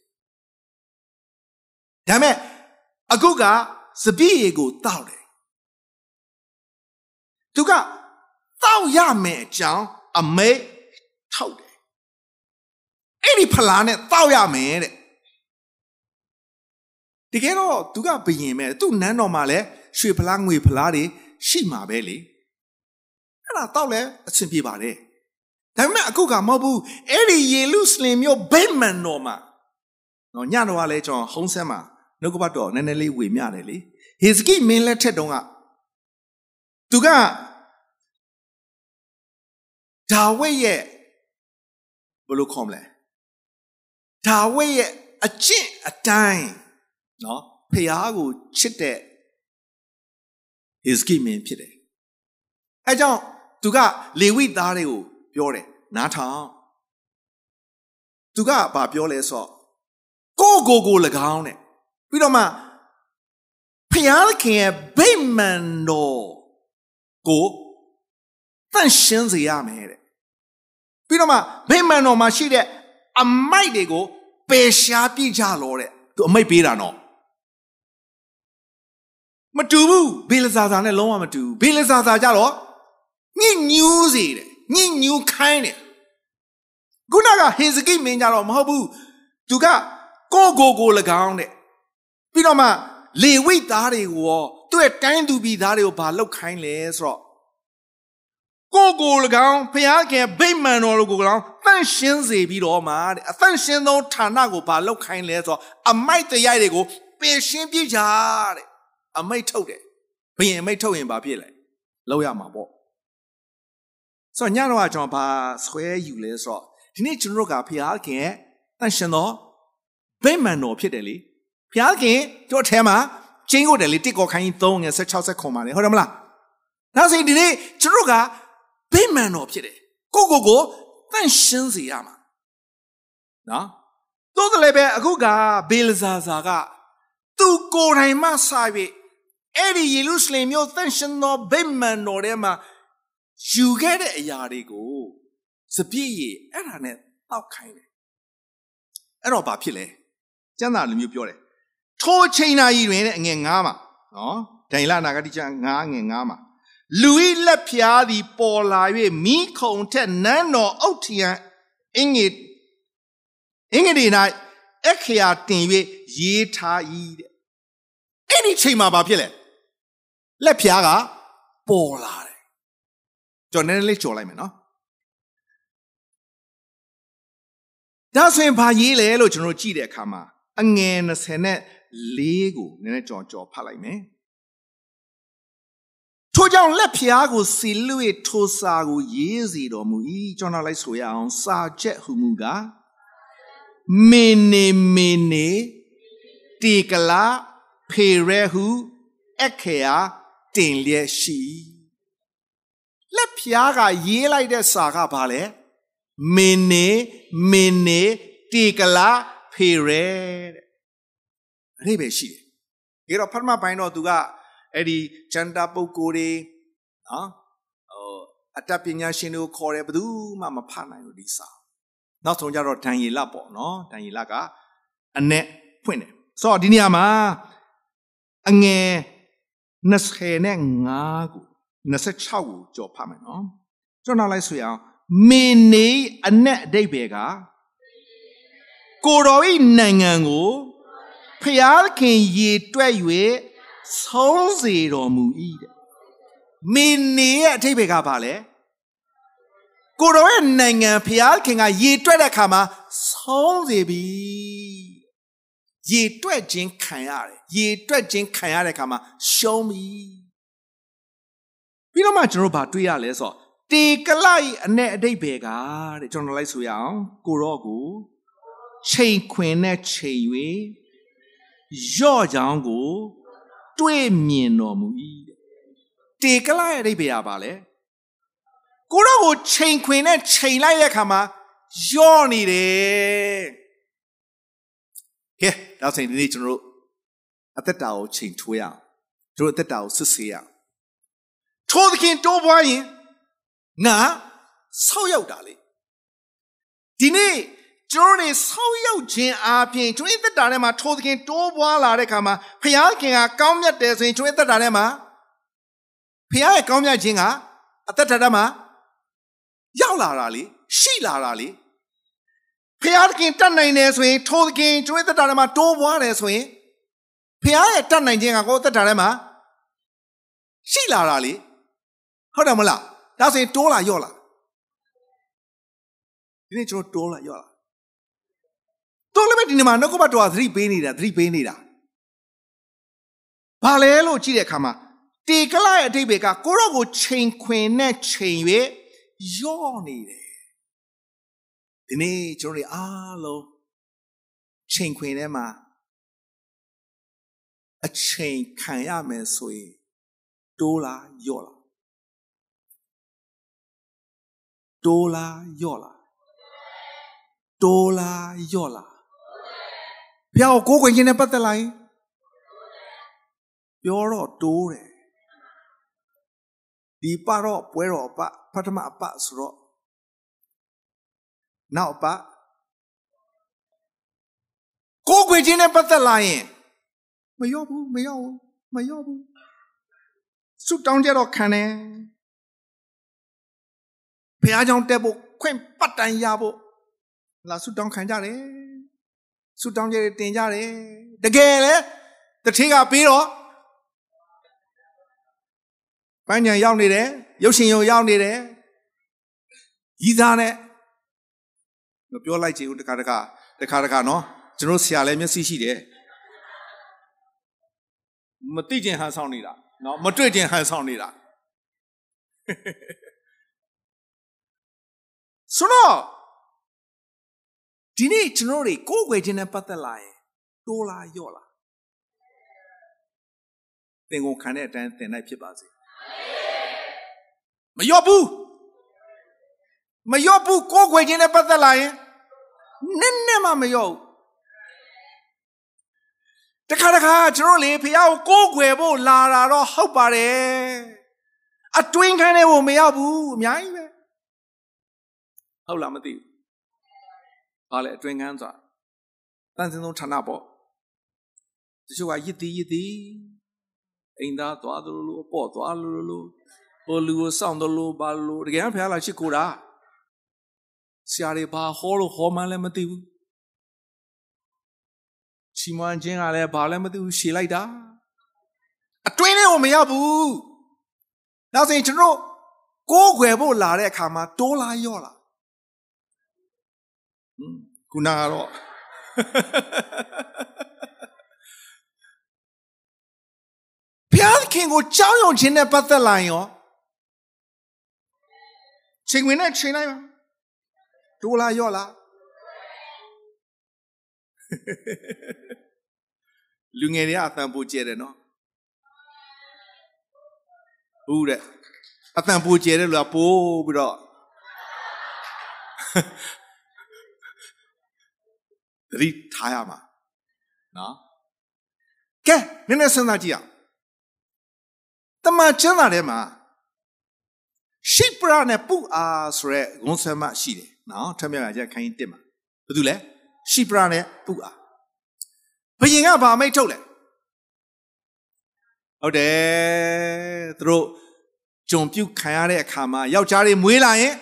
S2: ဒါမဲ့အခုကစပြည့်ရေကိုတောက်တယ် သူကတောက်ရမယ်အကြောင်းအမိတ်ထောက်တယ်အဲ့ဒီဖလားနဲ့တောက်ရမယ်တဲ့တကယ်တော့သူကဘယင်ပဲသူ့နန်းတော်မှာလည်းရွှေဖလားငွေဖလားတွေရှိမှာပဲလေအဲ့ဒါတောက်လဲအဆင်ပြေပါတယ်ဒါပေမဲ့အခုကမဟုတ်ဘူးအဲ့ဒီယေရုရှလင်မြို့ဗိမာန်တော်မှာနော်ညတော့ကလည်းကျွန်တော်ဟုံးဆဲမှာနှုတ်ကပတ်တော်နည်းနည်းလေးဝေမျှတယ်လေဟေဇကိမင်းလက်ထက်တုန်းက သူကဒါဝိဒ်ရဲ့ဘယ်လိုခေါ်မလဲဒါဝိဒ်ရဲ့အကျင့်အတိုင်းနော်ဖះကိုချစ်တဲ့ဟေဇကိမင်းဖြစ်တယ်အဲကြောင့်သူကလေဝိသားတွေကိုပြောတယ်နားထောင်သူကဘာပြောလဲဆိုကိုကိုကို၎င်းတဲ့ပြီးတော့မှဖျားခင်ရဲ့ဗိမာန်တော် ကိုတန့်ရှင်းစေရမယ်တဲ့ပြီးတော့မှဗိမာန်တော်မှာရှိတဲ့အမိုက်တွေကိုပယ်ရှားပြကြလောတဲ့သူအမိတ်ပေးတာနော်မတူဘူးဘေလဇာဇာနဲ့လုံးဝမတူဘူးဘေလဇာဇာကြတော့ညစ်ညူးစေတယ်ညစ်ညူးခိုင်းတယ်ခုနကဟေဇကိမင်းကြတော့မဟုတ်ဘူးသူကကိုကိုကို၎င်းတဲ့ပြီးတော့မှလေဝိတ်သားတွေကိုရော သူ့ရဲ့တိုင်းသူပြည်သားတွေကိုဘာလောက်ခိုင်းလဲဆိုတော့ကိုကို၎င်းဖျားခင်ဗိမာန်တော်ကို၎င်းတန့်ရှင်းစေပြီးတော့မှတဲ့အတန့်ရှင်းသောဌာနကိုဘာလောက်ခိုင်းလဲဆိုတော့အမိုက်တရိုက်တွေကိုပယ်ရှင်းပြကြတဲ့အမိတ်ထုတ်တယ်ဘယင်အမိတ်ထုတ်ရင်ဘာဖြစ်လဲလောက်ရမှာပေါ့ဆိုတော့ညတော့ကျွန်တော်ဘာဆွဲယူလဲဆိုတော့ဒီနေ့ကျွန်တော်တို့ကဖျားခင်တန့်ရှင်းသောဗိမာန်တော်ဖြစ်တယ်လေဘုရားခင်တို့ထဲမှာ ကျင်းကိုတယ်လေတစ်ကောခိုင်း3ငယ်16ဆက်ခွန်ပါလေဟုတ်တယ်မလားနောက်ဆိုဒီနေ့ကျွန်တော်ကဗိမာန်တော်ဖြစ်တယ်ကိုကိုကိုတန့်ရှင်းစေရမှာနော်တိုးတယ်လည်းပဲအခုကဘေလဇာဇာကသူကိုယ်တိုင်မှစာ၍အဲ့ဒီယေရုရှလင်မြို့တန့်ရှင်းသောဗိမာန်တော်ထဲမှာယူခဲ့တဲ့အရာတွေကိုစပြည့်ရအဲ့ဒါနဲ့တောက်ခိုင်းတယ်အဲ့တော့ဘာဖြစ်လဲကျမ်းစာလိုမျိုးပြောတယ် ထိုချိန်နာရီတွင်တဲ့အငယ်9မှာနော်ဒိုင်လနာဂတိကျမ်း9ငယ်9မှာလူဤလက်ဖျားသည်ပေါ်လာ၍မိခုံထက်နန်းတော်အုတ်ထီယံအင်္ဂေအင်္ဂလိပ်၌အခရာတင်၍ရေးထား၏တဲ့အဲ့ဒီချိန်မှာဘာဖြစ်လဲလက်ဖျားကပေါ်လာတယ်ကျွန်တော်နည်းနည်းလေးကြော်လိုက်မယ်နော်ဒါဆိုရင်ဘာရေးလဲလို့ကျွန်တော်ကြည့်တဲ့အခါမှာအငယ်20နဲ့ 4ကိုနည်းနည်းကြော်ကြော်ဖတ်လိုက်မယ်ထို့ကြောင့်လက်ဖျားကိုစီလွေထိုစာကိုရေးစီတော်မူ၏ကျွန်တော်လိုက်ဆိုရအောင်စာချက်ဟူမူကားမင်းနေမင်းနေတေကလာဖေရဲဟုအခရာတင်လျက်ရှိလက်ဖျားကရေးလိုက်တဲ့စာကဘာလဲမင်းနေမင်းနေတေကလာဖေရဲတဲ့ အရေးပဲရှိတယ်ဒါတော့ဖတ်မှပိုင်းတော့သူကအဲ့ဒီဂျန်တာပုဂ္ဂိုလ်တွေနော်ဟိုအတတ်ပညာရှင်တွေကိုခေါ်တယ်ဘယ်သူမှမဖတ်နိုင်ဘူးဒီစာနောက်ဆုံးကြတော့ဒန်ရီလပေါ့နော်ဒန်ရီလကအ내ဖွင့်တယ်ဆိုတော့ဒီနေရာမှာအငယ်20နဲ့5ကို26ကိုကြော်ဖတ်မယ်နော်ကျွန်တော်လိုက်ဆိုရအောင်မင်းနေအ내အတိတ်ပဲကကိုတော်ဤနိုင်ငံကို ဖျားခင်ရေတွက်၍ဆုံးစေတော်မူ၏တဲ့မင်းနေရဲ့အထိပ္ပယ်ကဘာလဲကိုတော်ရဲ့နိုင်ငံဖျားခင်ကရေတွက်တဲ့အခါမှာဆုံးစေပြီရေတွက်ခြင်းခံရတယ်ရေတွက်ခြင်းခံရတဲ့အခါမှာရှုံးပြီပြီးတော့မှကျွန်တော်ဘာတွေ့ရလဲဆိုတော့တေကလိုက်အ내အတိတ်ဘယ်ကတဲ့ကျွန်တော်လိုက်ဆိုရအောင်ကိုရော့ကိုချိန်ခွင်နဲ့ချိန်၍ ရော့ချောင်းကို တွေ့မြင်တော်မူ၏တဲ့တေကလာရဲ့အဓိပ္ပာယ်ကဘာလဲကိုတော့ကိုချိန်ခွင်နဲ့ချိန်လိုက်တဲ့အခါမှာယော့နေတယ်ကဲဒါဆိုရင်ဒီနေ့ကျွန်တော်တို့အသက်တာကိုချိန်ထွေးရအောင်တို့အသက်တာကိုစစ်ဆေးရအောင်ထိုးသခင်တိုးပွားရင်ငါဆောက်ရောက်တာလေဒီနေ့ ကျွန်တော်တွေဆောက်ရောက်ခြင်းအပြင်ကျွန်တော်သက်တာထဲမှာထိုးသခင်တိုးပွားလာတဲ့ခါမှာဖခင်ခင်ကကောင်းမြတ်တယ်ဆိုရင်ကျွန်တော်သက်တာထဲမှာဖခင်ရဲ့ကောင်းမြတ်ခြင်းကအသက်တာထဲမှာရောက်လာတာလေရှိလာတာလေဖခင်တတ်နိုင်တယ်ဆိုရင်ထိုးသခင်ကျွန်တော်သက်တာထဲမှာတိုးပွားတယ်ဆိုရင်ဖခင်ရဲ့တတ်နိုင်ခြင်းကကိုယ်သက်တာထဲမှာရှိလာတာလေဟုတ်တယ်မလားဒါဆိုရင်တိုးလာရော့လာဒီနေ့ကျွန်တော်တိုးလာရော့လာ တော်လည်းပဲဒီနေ့မှာနှုတ်ကပတ်တော်ကသတိပေးနေတာသတိပေးနေတာဘာလဲလို့ကြည့်တဲ့အခါမှာတေကလရဲ့အတိတ်ဘေကကိုရော့ကိုချိန်ခွင်နဲ့ချိန်၍ယော့နေတယ်ဒီနေ့ကျွန်တော်တို့အားလုံးချိန်ခွင်ထဲမှာအချိန်ခံရမယ်ဆိုရင်တိုးလာယော့လာတိုးလာယော့လာတိုးလာယော့လာ ဘုရားကိုကိုယ်ခွင့်ခြင်းနဲ့ပတ်သက်လာရင်ပြောတော့တိုးတယ်ဒီပတော့ပွဲတော်အပပထမအပဆိုတော့နောက်အပကိုယ်ခွင့်ခြင်းနဲ့ပတ်သက်လာရင်မရောဘူးမရောဘူးမရောဘူးစွတောင်းကြတော့ခံတယ်ဘုရားကြောင့်တက်ဖို့ခွင့်ပတ်တိုင်ရဖို့လာစွတောင်းခံကြတယ် ဆူတောင်းကြတယ်တင်ကြတယ်တကယ်လေတထေးကပြီးတော့ပန်းညံရောက်နေတယ်ရုပ်ရှင်ရုံရောက်နေတယ်ရီးသားနဲ့မပြောလိုက်ချင်ဘူးတခါတခါတခါတခါနော်ကျွန်တော်ဆရာလည်းမျက်စိရှိတယ်မသိကျင်ဟန်ဆောင်နေတာနော်မတွေ့ကျင်ဟန်ဆောင်နေတာဆိုတော့ ဒီနေ့ကျွန်တော်တွေကိုယ်ွယ်ခြင်းနဲ့ပတ်သက်လာရင်တိုးလာရော့လာသင်ကိုခံတဲ့အတိုင်းသင်နိုင်ဖြစ်ပါစေမရော့ဘူးမရော့ဘူးကိုယ်ွယ်ခြင်းနဲ့ပတ်သက်လာရင်နည်းနည်းမှမရော့ဘူးတခါတခါကျွန်တော်လေဖះကိုကိုယ်ွယ်ဖို့လာတာတော့ဟုတ်ပါတယ်အတွင်းခန်းထဲကိုမရောက်ဘူးအများကြီးပဲဟုတ်လားမသိဘူး ဘာလဲအတွင်ကန်းဆိုတာတန်စင်ဆုံးဌာနပေါ့တချို့ကရစ်သည်ရစ်သည်အိမ်သားသွားသလိုလိုအပေါ့သွားလိုလိုဟိုလူကိုစောင့်သလိုဘာလိုတကယ်ဖះလာချစ်ကိုတာဆရာတွေဘာဟောလို့ဟောမှန်းလည်းမသိဘူးချီးမွမ်းခြင်းကလည်းဘာလည်းမသိဘူးရှည်လိုက်တာအတွင်းထဲကိုမရောက်ဘူးနောက်ဆိုရင်ကျွန်တော်ကိုးခွယ်ဖို့လာတဲ့အခါမှာတိုးလာရော့လာဟွန်း ခုနကတော့ဘုရားခင်ကိုကြောက်ရွံ့ခြင်းနဲ့ပတ်သက်လာရင်ရောချိန်ဝင်နဲ့ချိန်လိုက်ပါတိုးလာရော့လာလူငယ်တွေကအတန်ပိုကျဲတယ်နော်ဟုတ်တဲ့အတန်ပိုကျဲတယ်လို့ပိုးပြီးတော့ သတိထားရမှာနော်ကဲနည်းနည်းစဉ်းစားကြည့်အောင်တမန်ကျမ်းစာထဲမှာရှိပရာနဲ့ပုအားဆိုရဲဂုံးဆမ်းမရှိတယ်နော်ထမြောက်ရကြခိုင်းတစ်မှာဘာလို့လဲရှိပရာနဲ့ပုအားဘယင်ကဗာမိတ်ထုတ်လဲဟုတ်တယ်သူတို့ကြုံပြုတ်ခံရတဲ့အခါမှာယောက်ျားတွေမွေးလာရင်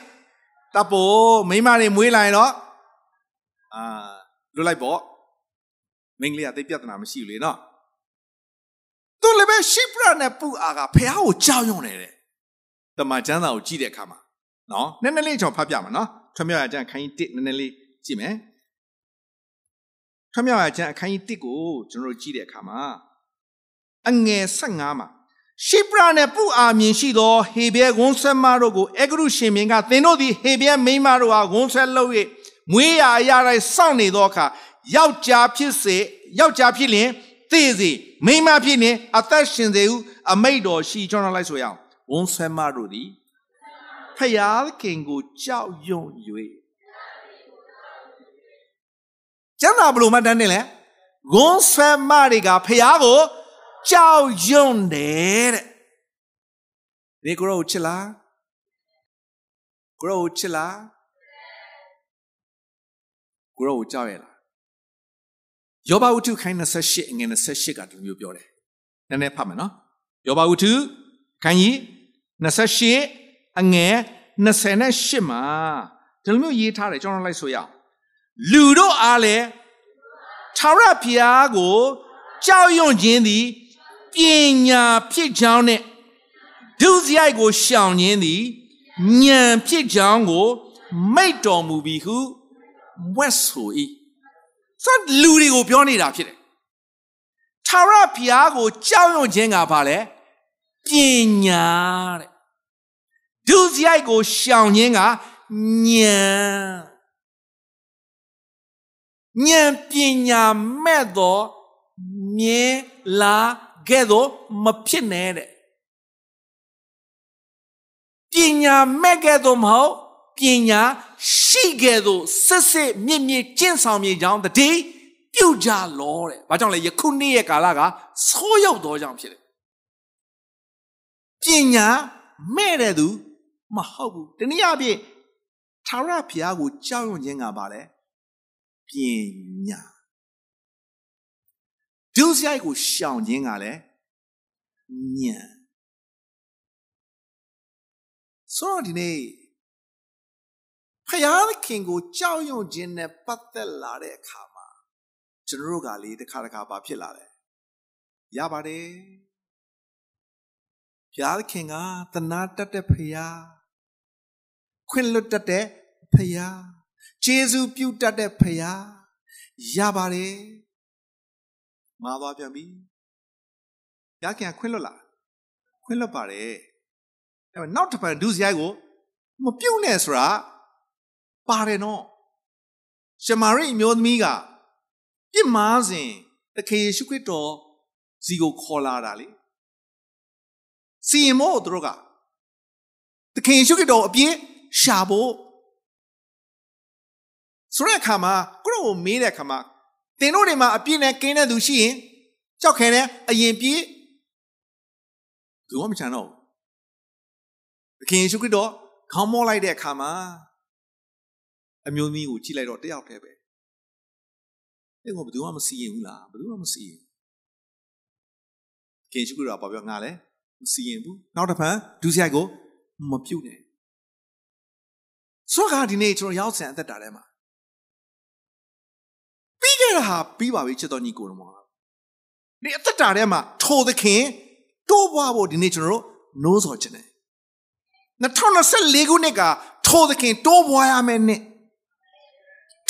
S2: တပ်ဖို့မိန်းမတွေမွေးလာရင်တော့အာ လွတ်လိုက်ပေါ့မိန်းကလေးကသိပြဿနာမရှိဘူးလေနော်သူလည်းပဲရှိပရာနဲ့ပုအားကဖះကိုကြောက်ရွံ့နေတယ်တမန်ကျမ်းစာကိုကြည့်တဲ့အခါမှာနော်နည်းနည်းလေးကျွန်တော်ဖတ်ပြမယ်နော်ထမြောက်ရကျမ်းခိုင်း1နည်းနည်းလေးကြည့်မယ်ထမြောက်ရကျမ်းအခန်းကြီး1ကိုကျွန်တော်တို့ကြည့်တဲ့အခါမှာအငယ်15မှာရှိပရာနဲ့ပုအာမြင်ရှိသောဟေဘဲဂုံးဆက်မတို့ကိုအေဂရုရှင်မင်းကသင်တို့သည်ဟေဘဲမိန်းမတို့ဟာဂုံးဆက်လုပ်၍ မွေးရာအရာတိုင်းစောင့်နေသောအခါယောက်ျားဖြစ်စေယောက်ျားဖြစ်လျင်သေစေမိန်းမဖြစ်လျင်အသက်ရှင်စေဟုအမိတ်တော်ရှိကျွန်တော်လိုက်ဆိုရအောင်ဂုံးဆက်မတို့သည်ဖယားခင်ကိုကြောက်ရွံ့၍ကျမ်းစာဘလို့မှတန်းနေလဲဂုံးဆက်မတွေကဖယားကိုကြောက်ရွံ့တယ်တဲ့ဒီကိုရောချစ်လားကိုရောချစ်လား ကိုရောကြောက်ရလားယောဘဝတ္ထုခိုင်း28အငယ်28ကဒီလိုမျိုးပြောတယ်နည်းနည်းဖတ်မယ်နော်ယောဘဝတ္ထုခိုင်းကြီး28အငယ်28မှာဒီလိုမျိုးရေးထားတယ်ကျွန်တော်လိုက်ဆိုရအောင်လူတို့အားလည်းထာဝရဘုရားကိုကြောက်ရွံ့ခြင်းသည်ပညာဖြစ်ကြောင်းနဲ့ဒုစရိုက်ကိုရှောင်ခြင်းသည်ဉာဏ်ဖြစ်ကြောင်းကိုမိတ်တော်မူပြီးဟု ဝက်ဆို၏ဆိုလူတွေကိုပြောနေတာဖြစ်တယ်ထာဝရဘုရားကိုကြောက်ရွံ့ခြင်းကဘာလဲပညာတဲ့ဒုစရိုက်ကိုရှောင်ခြင်းကဉာဏ်ဉာဏ်ပညာမဲ့သောမြင်လာခဲ့တော့မဖြစ်နဲ့တဲ့ပညာမဲ့ခဲ့တော့မဟုတ် ပညာရှိခဲ့တော့စစ်စစ်မြင့်မြင့်ကျင့်ဆောင်မြေကြောင်းတတိပြုတ်ကြလောတဲ့။ဘာကြောင့်လဲယခုနေ့ရဲ့ကာလကဆိုးရောက်သောကြောင့်ဖြစ်တယ်။ပညာမဲ့တဲ့သူမဟုတ်ဘူး။တနည်းအားဖြင့်သာရဘုရားကိုကြောက်ရွံ့ခြင်းကပါလေပညာဒုစရိုက်ကိုရှောင်ခြင်းကလည်းညံဆိုတော့ဒီနေ့ ဖယားခင်ကိုကြောက်ရွံ့ခြင်းနဲ့ပတ်သက်လာတဲ့အခါမှာကျွန်တော်တို့ကလေတစ်ခါတစ်ခါပါဖြစ်လာတယ်ရပါတယ်ဖယားခင်ကသနာတတ်တဲ့ဖယားခွင့်လွတ်တတ်တဲ့ဖယားကျေးဇူးပြုတတ်တဲ့ဖယားရပါတယ်မာသွားပြန်ပြီဘုရားခင်ခွင့်လွတ်လားခွင့်လွတ်ပါတယ်အဲ့နောက်တစ်ပတ်ဒုစရိုက်ကိုမပြုတ်နဲ့ဆိုတာ ပါတယ်နော်ရှမာရိအမျိုးသမီးကပြစ်မှားစဉ်တခင်ယေရှုခရစ်တော်ဇီကိုခေါ်လာတာလေစီရင်မို့သူတို့ကတခင်ယေရှုခရစ်တော်အပြည့်ရှာဖို့ဆိုတဲ့အခါမှာကိုရောမေးတဲ့အခါမှာတင်တို့တွေမှာအပြည့်နဲ့ကင်းတဲ့သူရှိရင်ကြောက်ခဲနဲ့အရင်ပြေးသူကမချန်တော့ဘူးသခင်ယေရှုခရစ်တော်ခေါင်းမောလိုက်တဲ့အခါမှာ အမျိုးသမီးကိုကြည့်လိုက်တော့တယောက်တည်းပဲအဲ့ကောဘယ်သူမှမစီရင်ဘူးလားဘယ်သူမှမစီရင်ခင်ရှုခရစ်တော်ပြောငါလဲမစီရင်ဘူးနောက်တစ်ဖန်ဒုစရိုက်ကိုမပြုတ်နဲ့ဆိုတော့ဒီနေ့ကျွန်တော်ရောက်ဆန်အသက်တာထဲမှာပြီးခဲ့အဲ့ဒါပြီးပါပြီချစ်တော်ညီကိုတော်မောဒီအသက်တာထဲမှာထိုသခင်တိုးပွားဖို့ဒီနေ့ကျွန်တော်တို့နိုးစော်ခြင်းတယ်2024ခုနှစ်ကထိုသခင်တိုးပွားရမယ်နှစ်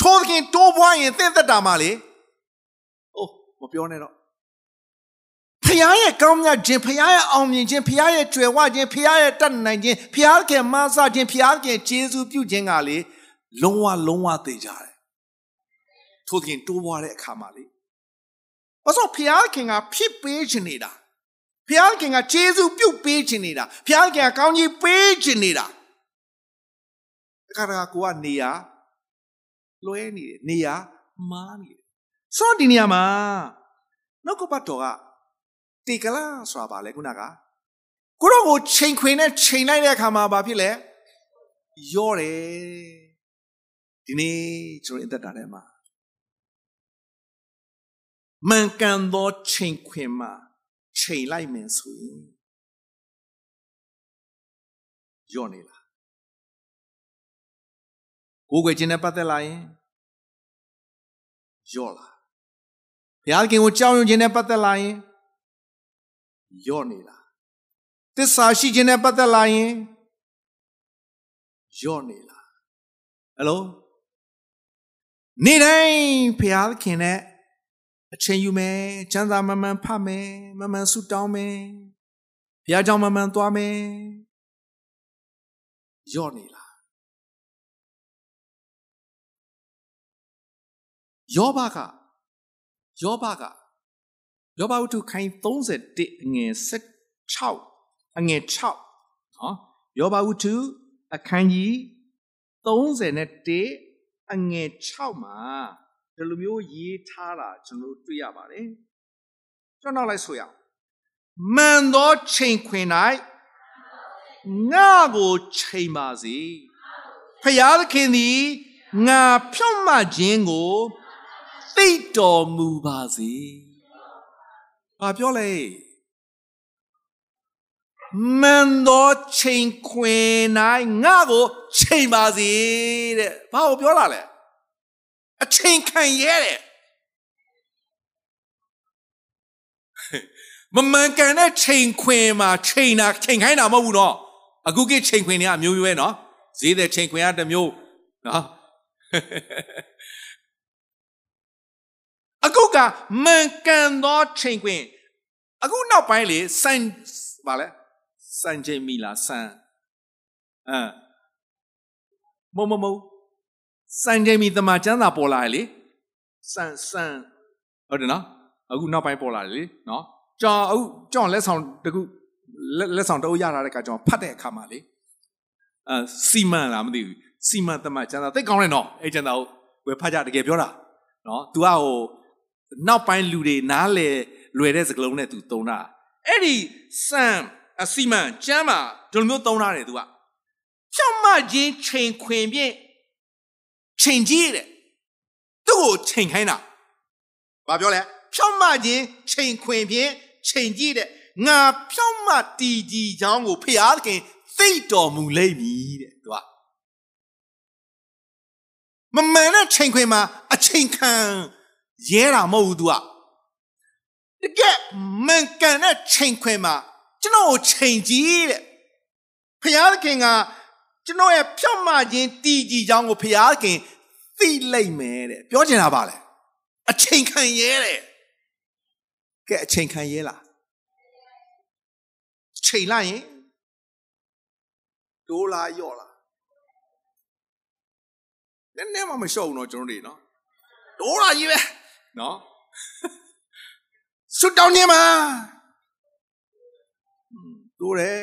S2: ထိုသခင်တိုးပွားရင်သင်သက်တာမှာလေအိုးမပြောနဲ့တော့ဖခင်ရဲ့ကောင်းမြတ်ခြင်းဖခင်ရဲ့အောင်မြင်ခြင်းဖခင်ရဲ့ကြွယ်ဝခြင်းဖခင်ရဲ့တတ်နိုင်ခြင်းဖခင်ရဲ့မဆာခြင်းဖခင်ရဲ့ကျေးဇူးပြုခြင်းကလေလုံးဝလုံးဝသိကြတယ်ထိုသခင်တိုးပွားတဲ့အခါမှာလေဘာလို့ဖခင်ကဖြစ်ပေးခြင်းနေတာဖခင်ကကျေးဇူးပြုပေးခြင်းနေတာဖခင်ကကောင်းကြီးပေးခြင်းနေတာအခါတခါကိုကနေရ လွဲနေတယ်နေရမားနေတယ်ဆိုတော့ဒီနေရာမှာနောက်ကပတ်တော်ကတေကလာဆိုတာပါလေခုနကကိုတော့ကိုချိန်ခွင်နဲ့ချိန်လိုက်တဲ့အခါမှာဘာဖြစ်လဲရော့တယ်ဒီနေ့ကျွန်တော်အသက်တာထဲမှာမှန်ကန်သောချိန်ခွင်မှာချိန်လိုက်မယ်ဆိုရင်ရော့နေလား ကိုယ်ွယ်ခြင်းနဲ့ပတ်သက်လာရင်ရော့လားဘုရားခင်ကိုကြောက်ရွံ့ခြင်းနဲ့ပတ်သက်လာရင်ရော့နေလားသစ္စာရှိခြင်းနဲ့ပတ်သက်လာရင်ရော့နေလားဟယ်လိုနေ့တိုင်းဘုရားခင်နဲ့အချိန်ယူမယ်ချမ်းသာမမှန်ဖတ်မယ်မမှန်ဆုတောင်းမယ်ဘုရားကြောင့်မမှန်သွားမယ်ရော့နေလား ယောဘကယောဘကယောဘဝတ္ထုခိုင်31အငယ်16အငယ်6နော်ယောဘဝတ္ထုအခန်းကြီး31အငယ်6မှာဒီလိုမျိုးရေးထားတာကျွန်တော်တွေ့ရပါတယ်ကျွန်တော်လိုက်ဆိုရအောင်မှန်သောချိန်ခွင်၌ငါကိုချိန်ပါစေဖျားသခင်သည်ငါဖြောင့်မခြင်းကို သိတော်မူပါစေ။ဘာပြောလဲ။မန်တော်ချိန်ခွင်၌ငါ့ကိုချိန်ပါစေတဲ့။ဘာကိုပြောလာလဲ။အချိန်ခံရဲတဲ့။မမှန်ကန်တဲ့ချိန်ခွင်မှာချိန်တာချိန်ခိုင်းတာမဟုတ်ဘူးနော်။အခုကိချိန်ခွင်တွေကအမျိုးမျိုးပဲနော်။ဈေးတဲ့ချိန်ခွင်ကတစ်မျိုးနော်။ အခုကမှန်ကန်သောချိန်ခွင်အခုနောက်ပိုင်းလေစံဗာလဲစံချိန်မီလားစံအမ်မမမစံချိန်မီတမချမ်းသာပေါ်လာလေစံစံဟုတ်တယ်နော်အခုနောက်ပိုင်းပေါ်လာတယ်လေနော်ကြောင်အခုကြောင်လက်ဆောင်တခုလက်ဆောင်တော့ရတာတဲ့ကကြောင်ဖတ်တဲ့အခါမှာလေအဲစီမံလားမသိဘူးစီမံတမချမ်းသာသိကောင်းတယ်နော်အဲ့ချမ်းသာကိုဝယ်ဖတ်ကြတကယ်ပြောတာနော် तू ကဟို နောက်ပိုင်းလူတွေနားလေလွယ်တဲ့စကားလုံးနဲ့သူသုံးတာအဲ့ဒီစံအစီမံကျမ်းမှာဒီလိုမျိုးသုံးထားတယ်သူကဖြောင့်မခြင်းချိန်ခွင်ဖြင့်ချိန်ကြီးတဲ့သူ့ကိုချိန်ခိုင်းတာဘာပြောလဲဖြောင့်မခြင်းချိန်ခွင်ဖြင့်ချိန်ကြီးတဲ့ငါဖြောင့်မတီကြီးချောင်းကိုဖျားခင်သိတော်မူလိမ့်မည်တဲ့သူကမမှန်တဲ့ချိန်ခွင်မှာအချိန်ခံ ရဲတာမဟုတ်ဘူး तू อ่ะတကယ်မှန်ကန်တဲ့ချိန်ခွင်မှာကျွန်တော်ကိုချိန်ကြည့်တဲ့ဖျားခင်ကကျွန်တော်ရဲ့ဖြောက်မှခြင်းတည်ကြည်ကြောင်းကိုဖျားခင်သိလိုက်မယ်တဲ့ပြောချင်တာပါလေအချိန်ခံရဲတဲ့ကဲအချိန်ခံရဲလားချိန်လိုက်ရင်တိုးလာရော့လာနည်းနည်းမှမလျှော့ဘူးเนาะကျွန်တော်တွေเนาะတိုးလာကြီးပဲ နော်ဆွတောင်းနေမှာတို့တယ်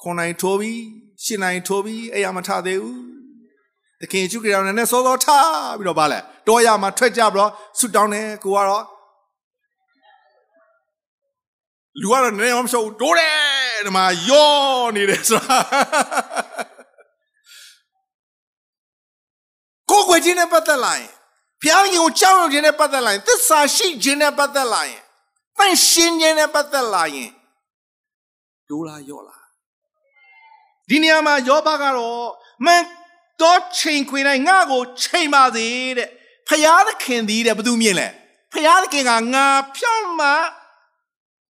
S2: ခွန်နိုင်ထိုးပြီးရှင်နိုင်ထိုးပြီးအဲ့ရမထသေးဘူးတခင်ကျုကရောင်နဲ့စောစောထားပြီးတော့ဗာလဲတောရမှာထွက်ကြပြီးတော့ဆွတောင်းနေကိုကတော့လူကတော့နည်းနည်းမှမရှုပ်တိုးတယ်ဒီမှာယောနေတယ်ဆိုတာကိုယ်ွယ်ချင်းနဲ့ပတ်သက်လာရင် ဘုရားရှင်ကိုကြောက်ရွံ့ခြင်းနဲ့ပတ်သက်လာရင်သစ္စာရှိခြင်းနဲ့ပတ်သက်လာရင်တန်ရှင်းခြင်းနဲ့ပတ်သက်လာရင်ဒိုးလာရော့လာဒီနေရာမှာယောဘကတော့မန်တော့ချိန်ခွေတိုင်းငါ့ကိုချိန်ပါစေတဲ့ဖဖယားသခင်သည်တဲ့ဘသူမြင်လဲဖယားသခင်ကငါဖြောင်းမှ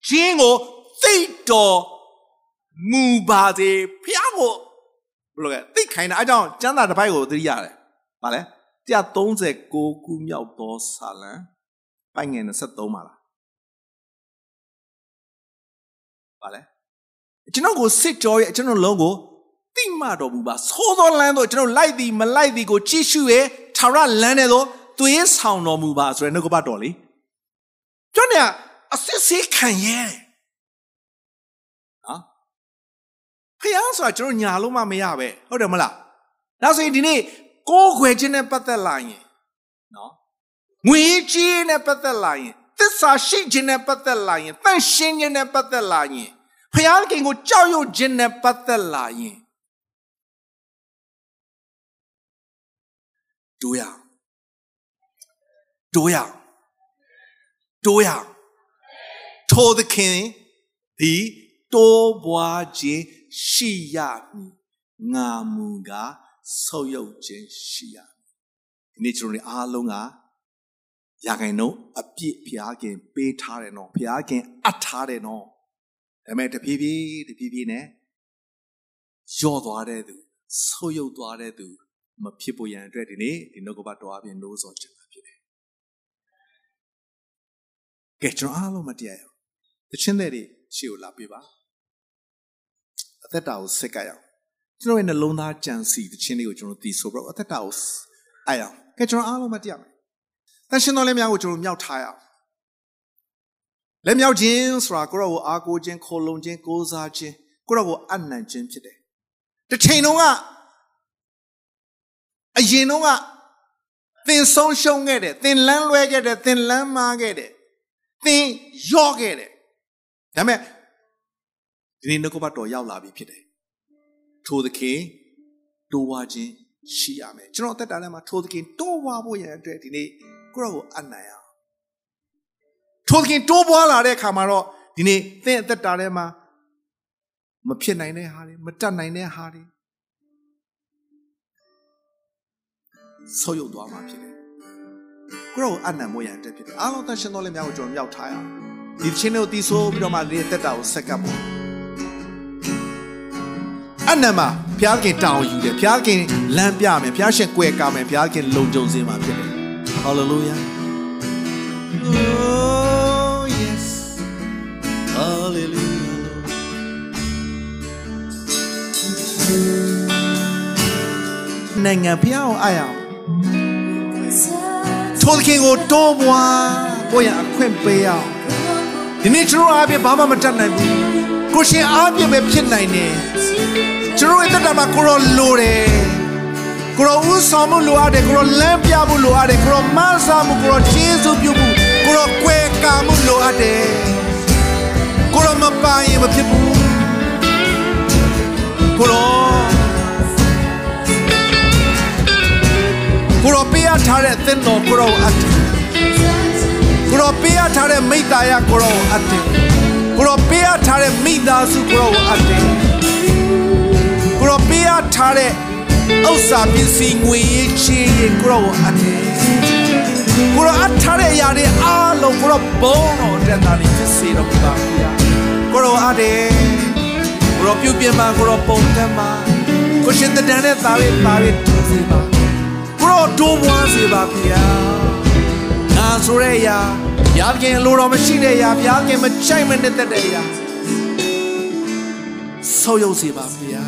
S2: ခြင်းကိုသိတော်မူပါစေဖယားကိုဘယ်လိုလဲသိခိုင်းတာအဲကြောင့်ကျမ်းစာတစ်ပိုက်ကိုသတိရတယ်။ဗာလဲ 136ခုမြောက်သောစာလံပိုင်ငယ်23ပါလား။ဗာလဲကျွန်တော်ကိုစစ်ကြောရဲ့ကျွန်တော်လုံးကိုတိမတော်မူပါသိုးသောလမ်းတော့ကျွန်တော်လိုက်သည်မလိုက်သည်ကိုကြည့်ရှုရဲ့ထာဝရလမ်းနဲ့တော့သွေးဆောင်တော်မူပါဆိုတဲ့နှုတ်ကပတ်တော်လေကျွန်တော်အစစ်စစ်ခံရဲနော်ဖျားဆိုတာကျွန်တော်ညာလို့မှမရပဲဟုတ်တယ်မလားဒါဆိုရင်ဒီနေ့ ကိုးခွေခြင်းနဲ့ပတ်သက်လာရင်နော်ငွေကြီးနဲ့ပတ်သက်လာရင်သစ္စာရှိခြင်းနဲ့ပတ်သက်လာရင်တန့်ရှင်းခြင်းနဲ့ပတ်သက်လာရင်ဖျားခင်ကိုကြောက်ရွံ့ခြင်းနဲ့ပတ်သက်လာရင်တို့ရတို့ရတို့ရထိုသခင်ဒီတိုးပွားခြင်းရှိရမည်ငါမူကား ဆုပ်ယုပ်ခြင်းရှိရမည်ဒီနေ့ကျွန်တော်တို့အားလုံးကရာခိုင်နှုန်းအပြည့်ဘုရားခင် ပေးထားတယ်နော်ဘုရားခင်အပ်ထားတယ်နော်ဒါပေမဲ့တဖြည်းဖြည်းတဖြည်းဖြည်းနဲ့ယော့သွားတဲ့သူဆုပ်ယုပ်သွားတဲ့သူမဖြစ်ပေါ်ရန်အတွက်ဒီနေ့ဒီနှုတ်ကပတ်တော်အပြင်လို့ဆိုချင်တာဖြစ်တယ်။ကဲကျွန်တော်အားလုံးမတရားရအောင်။တခြင်းတဲ့တွေရှေ့ကိုလာပြပါ။အသက်တာကိုဆက်ကရအောင်။ ကျွန်တော်ရဲ့နှလုံးသားကြံစီတခြင်းတွေကိုကျွန်တော်သိဆိုပြီးတော့အသက်တာကိုအရအောင်။ကဲကျွန်တော်အားလုံးမတရားမယ်။တန်ရှင်တော်လည်းများကိုကျွန်တော်မြောက်ထားရအောင်။လက်မြောက်ခြင်းဆိုတာကိုရောကိုအားကိုးခြင်းခိုလုံခြင်းကိုးစားခြင်းကိုရောကိုအနံ့ခြင်းဖြစ်တယ်။တစ်ချိန်လုံးကအရင်တော့ကသင်ဆုံးရှုံးခဲ့တယ်သင်လန်းလွဲခဲ့တယ်သင်လန်းမားခဲ့တယ်သင်ယော့ခဲ့တယ်ဒါပေမဲ့ဒီနေ့နှုတ်ကပတ်တော်ရောက်လာပြီဖြစ်တယ် ထိုသခင်တိုးဝါခြင်းရှိရမယ်ကျွန်တော်အသက်တာထဲမှာထိုသခင်တိုးဝါဖို့ရန်အတွက်ဒီနေ့ကိုရောကိုအနံ့ရအောင်ထိုသခင်တိုးပွားလာတဲ့အခါမှာတော့ဒီနေ့သင်အသက်တာထဲမှာမဖြစ်နိုင်တဲ့ဟာတွေမတတ်နိုင်တဲ့ဟာတွေဆုပ်ယုပ်သွားမှာဖြစ်တယ်။ကိုရောအနံ့မွေးရတဲ့ဖြစ်တယ်။အားလုံးတန်ရှင်တော်လည်းများကိုကျွန်တော်မြောက်ထားရအောင်။ဒီချင်းတို့တီးဆိုးပြီးတော့မှဒီတက်တာကိုဆက်ကပ်ဖို့ အနံ့မှာဘုရားခင်တောင်းယူတယ်ဘုရားခင်လမ်းပြမယ်ဘုရားရှင်ကွယ်ကာမယ်ဘုရားခင်လုံခြုံစေမှာဖြစ်တယ်။ Hallelujah Oh yes Hallelujah နိုင်ငံဖျားအောင်အားရအောင်ထိုသခင်ကိုတိုးပွားကိုရအခွင့်ပေးအောင်ဒီနေ့ကျွန်တော်အားဖြင့်ဘာမှမတတ်နိုင်ဘူးကိုရှင်အားဖြင့်ပဲဖြစ်နိုင်တယ် ကျွန်တော်ရဲ့တက်တာမှာကိုရောလိုတယ်ကိုရောဥဆောင်မှုလိုအပ်တယ်ကိုရောလမ်းပြမှုလိုအပ်တယ်ကိုရောမဆာမှုကိုရောကျေးဇူးပြုမှုကိုရောကွယ်ကာမှုလိုအပ်တယ်ကိုရောမပိုင်ရင်မဖြစ်ဘူးကိုရောကိုရောပေးရထားတဲ့သင်တော်ကိုရောအပ်တယ်ကိုရောပေးရထားတဲ့မိသားရကိုရောအပ်တယ်ကိုရောပေးရထားတဲ့မိသားစုကိုရောအပ်တယ် ကိုရောပေးရထားတဲ့ဥစ္စာပစ္စည်းငွေရေးချေးရေးကိုရောအပ်တယ်ကိုရောအပ်ထားတဲ့အရာတွေအားလုံးကိုရောဘုံတော်တက်တာနေဖြစ်စေတော့ပါဗျာကိုရောအပ်တယ်ကိုရောပြုပြင်မှာကိုရောပုံကမ်းမှာကိုရှင်တန်တဲ့သားလေးသားလေးတူစီပါကိုရောတိုးပွားစေပါဗျာငါဆိုတဲ့အရာဘုရားခင်လိုတော်မရှိတဲ့အရာဘုရားခင်မချိုက်မနစ်သက်တဲ့အရာဆောက်ရုပ်စေပါဗျာ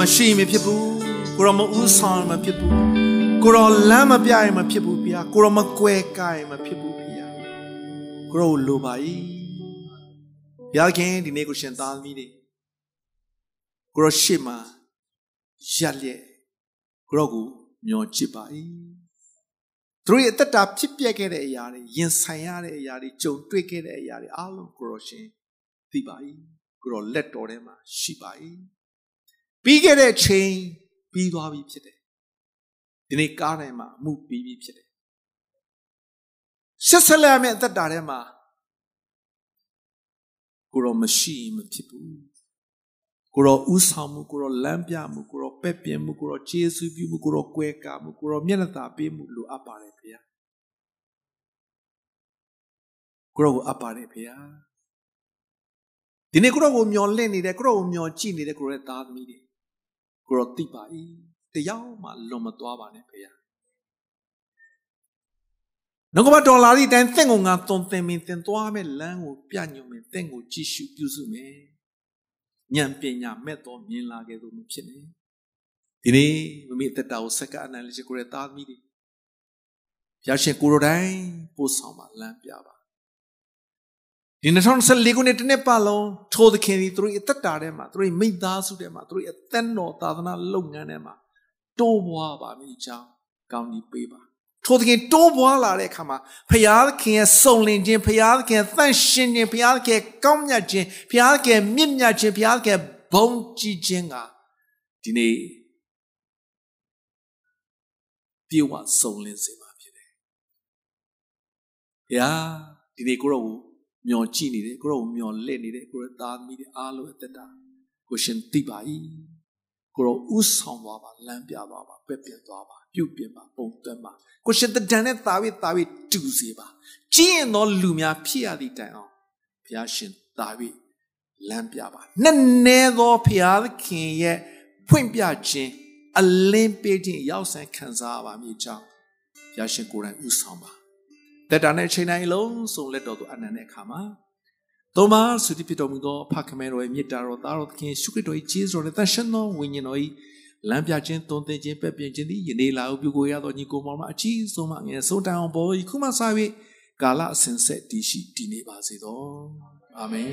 S2: မရှိမဖြစ်ဘူးကိုရောမဥဆောင်မဖြစ်ဘူးကိုရောလမ်းမပြရင်မဖြစ်ဘူးဗျာကိုရောမကွဲကိုင်မဖြစ်ဘူးဗျာကိုရောလိုပါ යි ဘုရားခင်ဒီနေ့ကိုရှင်သားသမီးတွေကိုရောရှေ့မှာရက်လျက်ကိုရောကိုမျောချစ်ပါ၏သူတို့ရဲ့အသက်တာဖြစ်ပျက်ခဲ့တဲ့အရာတွေရင်ဆိုင်ရတဲ့အရာတွေကြုံတွေ့ခဲ့တဲ့အရာတွေအားလုံးကိုရောရှင်သိပါ၏ကိုရောလက်တော်ထဲမှာရှိပါ၏ ပြီးခဲ့တဲ့ချိန်ပြီးသွားပြီဖြစ်တယ်ဒီနေ့ကားတိုင်းမှာအမှုပြီးပြီဖြစ်တယ်ဆက်ဆက်လက်မဲ့အသက်တာထဲမှာကိုရောမရှိမဖြစ်ဘူးကိုရောဥဆောင်မှုကိုရောလမ်းပြမှုကိုရောပဲ့ပြင်မှုကိုရောကျေးဇူးပြုမှုကိုရောကွဲကားမှုကိုရောမျက်နှာသာပေးမှုလိုအပ်ပါတယ်ဖေ။ကိုရောကိုအပ်ပါတယ်ဖေ။ဒီနေ့ကိုရောကိုမျောလင့်နေတယ်ကိုရောကိုမျောကြည့်နေတယ်ကိုရောရဲ့သားသမီးတွေ ကိုရောသိပါ၏။တရားမှလွန်မသွားပါနဲ့ဖေ။နှုတ်ကပတ်တော်လာသည့်အတိုင်းသင်ကိုငါသွန်သင်မင်းသင်သွားမဲ့လမ်းကိုပြညွှန်မင်းသင်ကိုကြည့်ရှုပြုစုမယ်ဉာဏ်ပညာမဲ့တော်မြင်လာခဲ့သူမဖြစ်နေဒီနေ့မမေတက်တာကိုစက္ကအနန္တရှိကိုရသားသမီးတွေဘုရားရှင်ကိုရိုတိုင်းပို့ဆောင်ပါလမ်းပြပါ ဒီ2014ခုနှစ်တစ်နှစ်ပတ်လုံးထိုးသခင်ဒီသူတို့အသက်တာထဲမှာသူတို့မိသားစုထဲမှာသူတို့အသက်တော်သာသနာလုပ်ငန်းထဲမှာတိုးပွားပါမိကြောင်းကောင်းကြီးပေးပါထိုသခင်တိုးပွားလာတဲ့အခါမှာဖျားသခင်ရဲ့စုံလင်ခြင်းဖျားသခင်ရဲ့သန့်ရှင်းခြင်းဖျားသခင်ရဲ့ကောင်းမြတ်ခြင်းဖျားသခင်ရဲ့မြင့်မြတ်ခြင်းဖျားသခင်ရဲ့ဘုံကြီးခြင်းကဒီနေ့ပြေဝစုံလင်စေမှာဖြစ်တယ်။ဘုရားဒီနေ့ကိုရောကို မျောကြည့်နေတယ်ကိုရောကိုမျောလက်နေတယ်ကိုရောသားသမီးတွေအားလုံးအသက်တာကိုရှင်သိပါ၏ကိုရောဥဆောင်သွားပါလမ်းပြသွားပါပက်ပြသွားပါပြုတ်ပြင်ပါပုံသွင်းပါကိုရှင်တဒံနဲ့တာဝိတာဝိတူစေပါကျင့်ရင်သောလူများဖြစ်ရသည့်တိုင်အောင်ဘုရားရှင်တာဝိလမ်းပြပါနဲ့နဲသောဘုရားသခင်ရဲ့ဖွင့်ပြခြင်းအလင်းပေးခြင်းရောက်ဆန်းခံစားပါမည်ကြောင်းဘုရားရှင်ကိုယ်တိုင်ဥဆောင်ပါ တက်တာနဲ့ချိန်တိုင်းလုံးစုံလက်တော်သူအနန္တတဲ့အခါမှာသောမဆုတိဖြစ်တော်မူသောဖခင်မဲတော်ရဲ့မြစ်တာတော်သားတော်သခင်ရှုခရစ်တော်ရဲ့ကျေးဇူးတော်နဲ့တန်ရှင်းသောဝိညာဉ်တော်၏လမ်းပြခြင်းသွန်သင်ခြင်းပဲ့ပြင်ခြင်းသည်ယနေ့လာဟုပြုကိုရသောညီကိုမောင်မအကြီးဆုံးမငယ်ဆုံးတိုင်အောင်ပေါ်ယခုမှစ၍ကာလအစဉ်ဆက်တည်ရှိတည်နေပါစေသောအာမင်